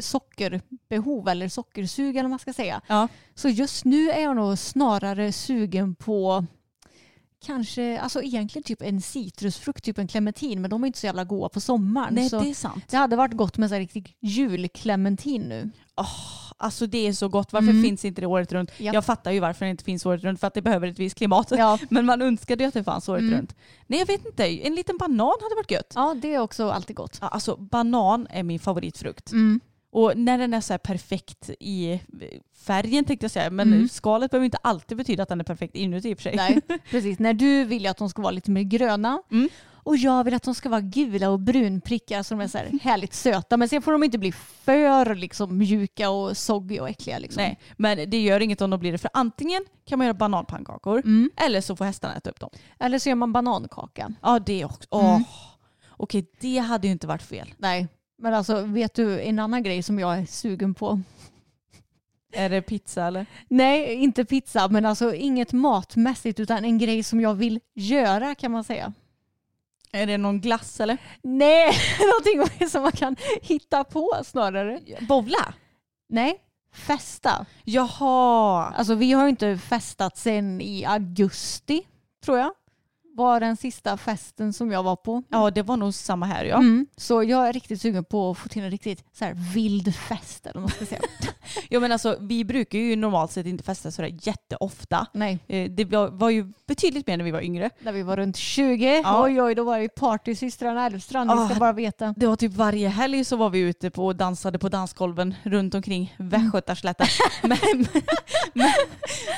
sockerbehov eller sockersug eller vad man ska säga.
Ja.
Så just nu är jag nog snarare sugen på kanske, alltså egentligen typ en citrusfrukt, typ en clementin men de är inte så jävla goda på sommaren.
Nej
så
det är sant.
det hade varit gott med här riktig julclementin nu.
Alltså det är så gott. Varför
Mm.
finns inte det året runt?
Ja.
Jag fattar ju varför det inte finns året runt. För att det behöver ett visst klimat.
Ja.
Men man önskade ju att det fanns året
Mm.
runt. Nej jag vet inte. En liten banan hade varit gött.
Ja, det är också alltid gott.
Alltså banan är min favoritfrukt.
Mm.
Och när den är så här perfekt i färgen tänkte jag säga. Men
Mm.
skalet behöver inte alltid betyda att den är perfekt inuti i och för sig.
Nej, precis. När du vill ju att de ska vara lite mer gröna
Mm.
och jag vill att de ska vara gula och brunprickar så de är så här härligt söta. Men sen får de inte bli för liksom, mjuka och soggy och äckliga. Liksom.
Nej, men det gör inget om de blir det. För antingen kan man göra bananpannkakor
Mm.
eller så får hästarna äta upp dem.
Eller så gör man banankaka.
Ja det också. Åh. Okej det hade ju inte varit fel.
Nej, men alltså vet du en annan grej som jag är sugen på?
Är det pizza eller?
Nej, inte pizza, men alltså inget matmässigt utan en grej som jag vill göra kan man säga.
Är det någon glass eller?
Nej, någonting som man kan hitta på snarare.
Bowla?
Nej, festa.
Jaha.
Alltså vi har inte festat sen i augusti tror jag. Var den sista festen som jag var på.
Ja det var nog samma här ja.
Mm. Så jag är riktigt sugen på att få till en riktigt så här vild fest eller vad man ska säga.
ja men alltså vi brukar ju normalt sett inte festa sådär jätteofta.
Nej,
Eh, Det var, ju betydligt mer när vi var yngre.
när vi var runt 20.
Ja.
Oj oj, då var det party systrarna Elfstrand. Ni ska
Ah.
bara veta.
Det var typ varje helg så var vi ute på och dansade på dansgolven runt omkring Västgötaslätten. men, men,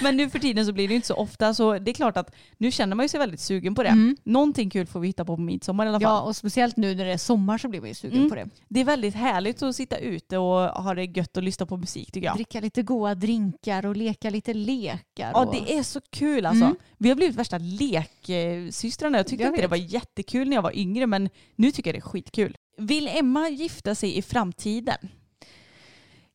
men nu för tiden så blir det ju inte så ofta så det är klart att nu känner man ju sig väldigt sugen på det.
Mm.
Någonting kul får vi hitta på på midsommar i alla fall.
Ja, och speciellt nu när det är sommar så blir man ju sugen
Mm.
på det.
Det är väldigt härligt att sitta ute och ha det gött och lyssna på musik tycker jag.
Dricka lite goda drinkar och leka lite lekar.
Ja
och...
det är så kul alltså.
Mm.
Vi har blivit värsta leksystrarna. Jag tyckte
Jag
inte det var jättekul när jag var yngre men nu tycker jag det är skitkul. Vill Emma gifta sig i framtiden?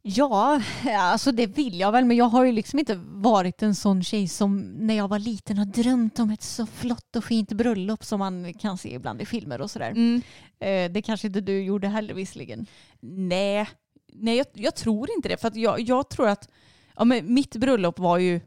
Ja, alltså det vill jag väl men jag har ju liksom inte varit en sån tjej som när jag var liten har drömt om ett så flott och fint bröllop som man kan se ibland i filmer och sådär.
Mm.
Eh, Det kanske inte du gjorde heller visserligen.
Nej, Nej jag, jag tror inte det. För jag, jag tror att ja, men mitt bröllop var ju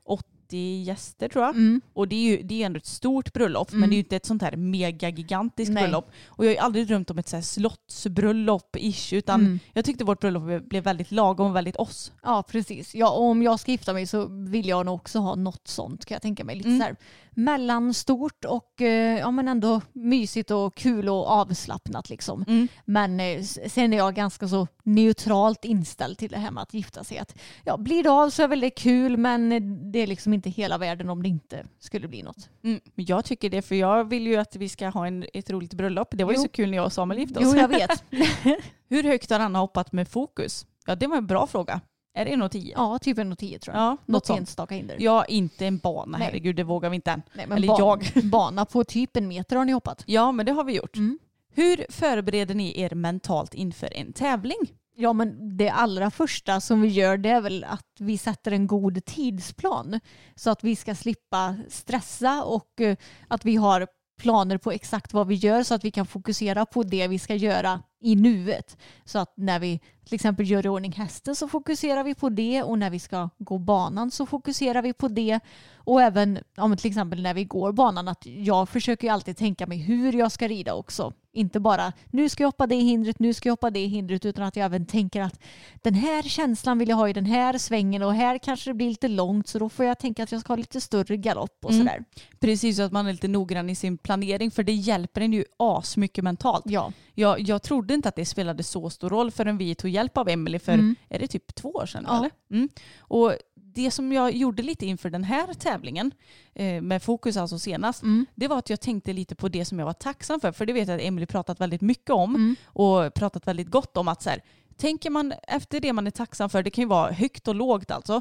80 gäster tror jag.
Mm.
Och det är ju det är ändå ett stort bröllop
Mm.
men det är ju inte ett sånt här mega gigantiskt
Nej.
bröllop. Och jag har ju aldrig drömt om ett så här slottsbröllop ish utan
Mm.
jag tyckte vårt bröllop blev väldigt lagom och väldigt oss.
Ja, precis. Ja, och om jag ska gifta mig så vill jag nog också ha något sånt kan jag tänka mig. Lite
Mm.
så här mellanstort och eh, ja, men ändå mysigt och kul och avslappnat liksom.
Mm.
Men eh, sen är jag ganska så neutralt inställd till det här med att gifta sig. Att, ja, blir det av så är väl det kul men det är liksom inte hela världen om det inte skulle bli något.
Mm. Jag tycker det för jag vill ju att vi ska ha en, ett roligt bröllop. Det var ju
Jo.
så kul när jag och Samuel gifte oss.
Jo, jag vet.
Hur högt har Anna hoppat med fokus? Ja det var en bra fråga. Är det 1,10?
ja, typ en och tio tror jag.
Ja,
något
något sånt.
enstaka hinder.
Ja, inte en bana,
Nej.
herregud det vågar vi inte än.
Nej, men
Eller
ba-
jag.
bana på typ en meter har ni hoppat.
Ja, men det har vi gjort.
Mm.
Hur förbereder ni er mentalt inför en tävling?
Ja, men det allra första som vi gör det är väl att vi sätter en god tidsplan så att vi ska slippa stressa och eh, att vi har planer på exakt vad vi gör så att vi kan fokusera på det vi ska göra i nuet. Så att när vi till exempel gör i ordning hästen så fokuserar vi på det och när vi ska gå banan så fokuserar vi på det. Och även om till exempel när vi går banan att jag försöker ju alltid tänka mig hur jag ska rida också. Inte bara nu ska jag hoppa det hindret, nu ska jag hoppa det hindret utan att jag även tänker att den här känslan vill jag ha i den här svängen och här kanske det blir lite långt så då får jag tänka att jag ska ha lite större galopp och
Mm.
sådär.
Precis så att man är lite noggrann i sin planering för det hjälper en ju asmycket mentalt.
Ja.
Jag, jag trodde inte att det spelade så stor roll förrän vi tog hjälp av Emily för,
Mm.
är det typ två år sedan?
Ja.
Eller? Mm. Och det som jag gjorde lite inför den här tävlingen, eh, med fokus alltså senast,
Mm.
det var att jag tänkte lite på det som jag var tacksam för. För det vet jag att Emily pratat väldigt mycket om
Mm.
och pratat väldigt gott om att så här, tänker man efter det man är tacksam för, det kan ju vara högt och lågt alltså,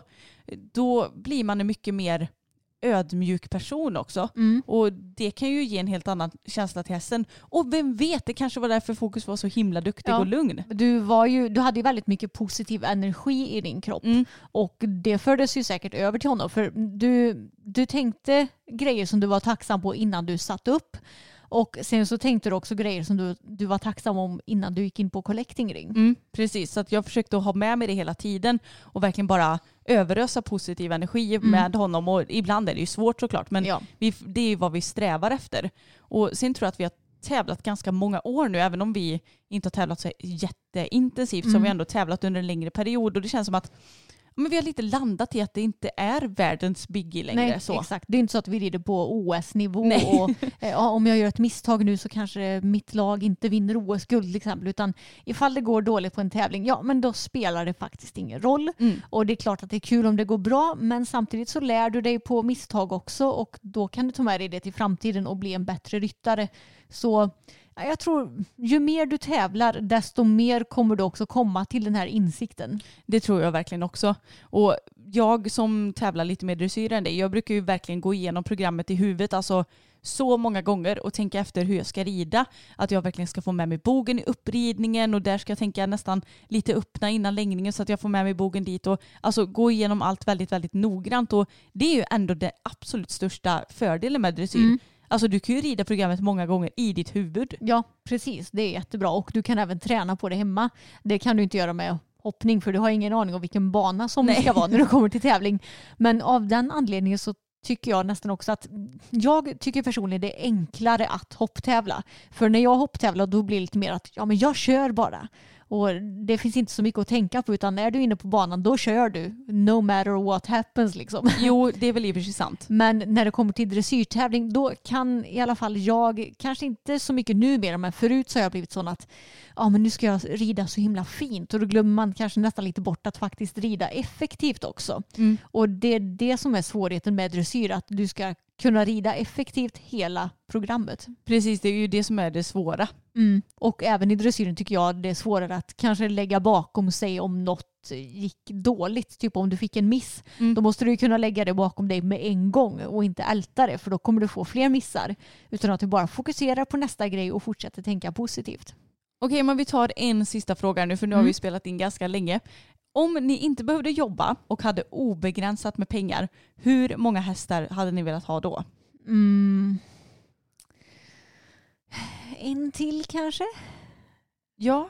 då blir man mycket mer ödmjuk person också.
Mm.
Och det kan ju ge en helt annan känsla till hästen. Och vem vet, det kanske var därför Fokus var så himla duktig
Ja.
och lugn.
Du, var ju, du hade ju väldigt mycket positiv energi i din kropp
Mm.
och det fördes ju säkert över till honom för du, du tänkte grejer som du var tacksam på innan du satt upp och sen så tänkte du också grejer som du, du var tacksam om innan du gick in på collecting ring.
Mm, precis, så att jag försökte ha med mig det hela tiden och verkligen bara överösa positiv energi med honom. Och ibland är det ju svårt såklart, men
Ja.
vi, det är ju vad vi strävar efter. Och sen tror jag att vi har tävlat ganska många år nu, även om vi inte har tävlat så jätteintensivt så har vi ändå tävlat under en längre period och det känns som att men vi har lite landat i att det inte är världens biggie längre.
Nej,
så.
exakt. Det är inte så att vi rider på OS-nivå
Nej.
och eh, ja, om jag gör ett misstag nu så kanske mitt lag inte vinner OS-guld till exempel. Utan ifall det går dåligt på en tävling, ja men då spelar det faktiskt ingen roll.
Mm.
Och det är klart att det är kul om det går bra men samtidigt så lär du dig på misstag också och då kan du ta med dig det till framtiden och bli en bättre ryttare. Så jag tror ju mer du tävlar desto mer kommer du också komma till den här insikten.
Det tror jag verkligen också. Och jag som tävlar lite mer dressyr än dig, jag brukar ju verkligen gå igenom programmet i huvudet, alltså så många gånger och tänka efter hur jag ska rida. Att jag verkligen ska få med mig bogen i uppridningen och där ska jag tänka nästan lite öppna innan längningen så att jag får med mig bogen dit och alltså gå igenom allt väldigt, väldigt noggrant och det är ju ändå den absolut största fördelen med dressyr.
Mm.
Alltså du kan ju rida programmet många gånger i ditt huvud.
Ja, precis. Det är jättebra och du kan även träna på det hemma. Det kan du inte göra med hoppning för du har ingen aning om vilken bana som det
Nej.
ska vara när du kommer till tävling. Men av den anledningen så tycker jag nästan också att jag tycker personligen det är enklare att hopptävla. För när jag hopptävlar då blir det lite mer att ja, men jag kör bara. Och det finns inte så mycket att tänka på utan är du inne på banan då kör du. No matter what happens liksom.
Jo, det är väl i och för sig sant.
Men när det kommer till dressyrtävling då kan i alla fall jag, kanske inte så mycket numera men förut så har jag blivit sån att ja men nu ska jag rida så himla fint och då glömmer man kanske nästan lite bort att faktiskt rida effektivt också.
Mm.
Och det är det som är svårigheten med dressyr, att du ska kunna rida effektivt hela programmet.
Precis, det är ju det som är det svåra.
Mm. Och även i dressyren tycker jag det är svårare att kanske lägga bakom sig om något gick dåligt. Typ om du fick en miss.
Mm.
Då måste du kunna lägga det bakom dig med en gång och inte älta det för då kommer du få fler missar. Utan att du bara fokuserar på nästa grej och fortsätter tänka positivt.
Okej, men vi tar en sista fråga nu för nu har vi spelat in ganska länge. Om ni inte behövde jobba och hade obegränsat med pengar, hur många hästar hade ni velat ha då?
Mm. En till kanske?
Ja.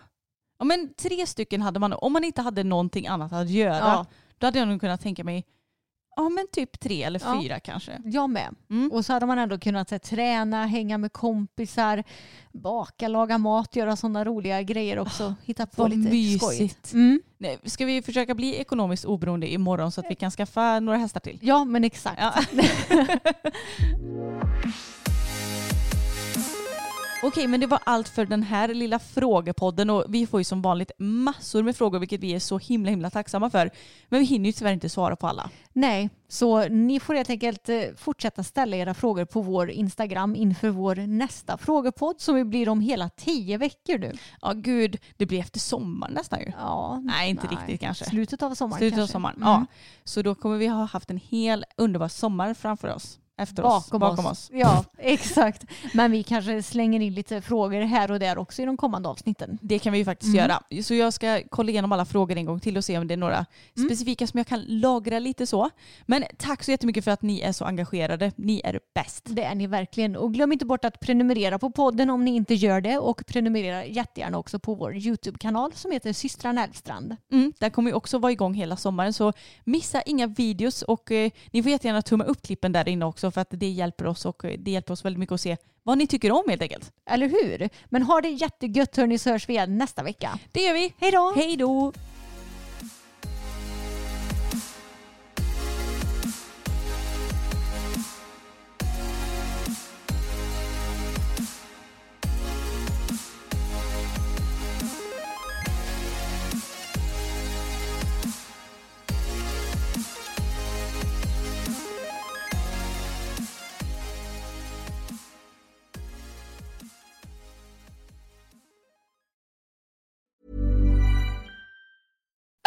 ja men tre stycken hade man, om man inte hade någonting annat att göra,
Ja.
då hade jag nog kunnat tänka mig, ja men typ tre eller
Ja.
fyra kanske.
Jag med.
Mm.
Och så hade man ändå kunnat här, träna, hänga med kompisar, baka, laga mat, göra sådana roliga grejer också. Hitta på lite
mysigt.
skojigt. Mm.
Nej, ska vi försöka bli ekonomiskt oberoende imorgon så att vi kan skaffa några hästar till?
Ja, men exakt.
Ja. Okej, men det var allt för den här lilla frågepodden och vi får ju som vanligt massor med frågor vilket vi är så himla himla tacksamma för. Men vi hinner ju tyvärr inte svara på alla.
Nej, så ni får helt enkelt eh, fortsätta ställa era frågor på vår Instagram inför vår nästa frågepodd som blir om hela tio veckor nu.
Ja gud, det blir efter sommaren nästan ju.
Ja,
Nej, inte riktigt kanske.
Slutet av sommaren
Slutet av
kanske.
sommaren.
Mm.
Ja. Så då kommer vi ha haft en hel underbar sommar framför oss. Efter oss.
Bakom, oss. Ja, exakt. Men vi kanske slänger in lite frågor här och där också i de kommande avsnitten.
Det kan vi ju faktiskt
Mm.
göra. Så jag ska kolla igenom alla frågor en gång till och se om det är några
Mm.
specifika som jag kan lagra lite så. Men tack så jättemycket för att ni är så engagerade. Ni är bäst.
Det är ni verkligen. Och glöm inte bort att prenumerera på podden om ni inte gör det. Och prenumerera jättegärna också på vår YouTube-kanal som heter Systrarna Älvstrand.
Mm, där kommer vi också vara igång hela sommaren så missa inga videos och eh, ni får jättegärna tumma upp klippen där inne också för att det hjälper oss och det hjälper oss väldigt mycket att se vad ni tycker om helt enkelt.
Eller hur? Men ha det jättegött hörni så hörs vi igen nästa vecka.
Det gör vi.
Hej då!
Hej då!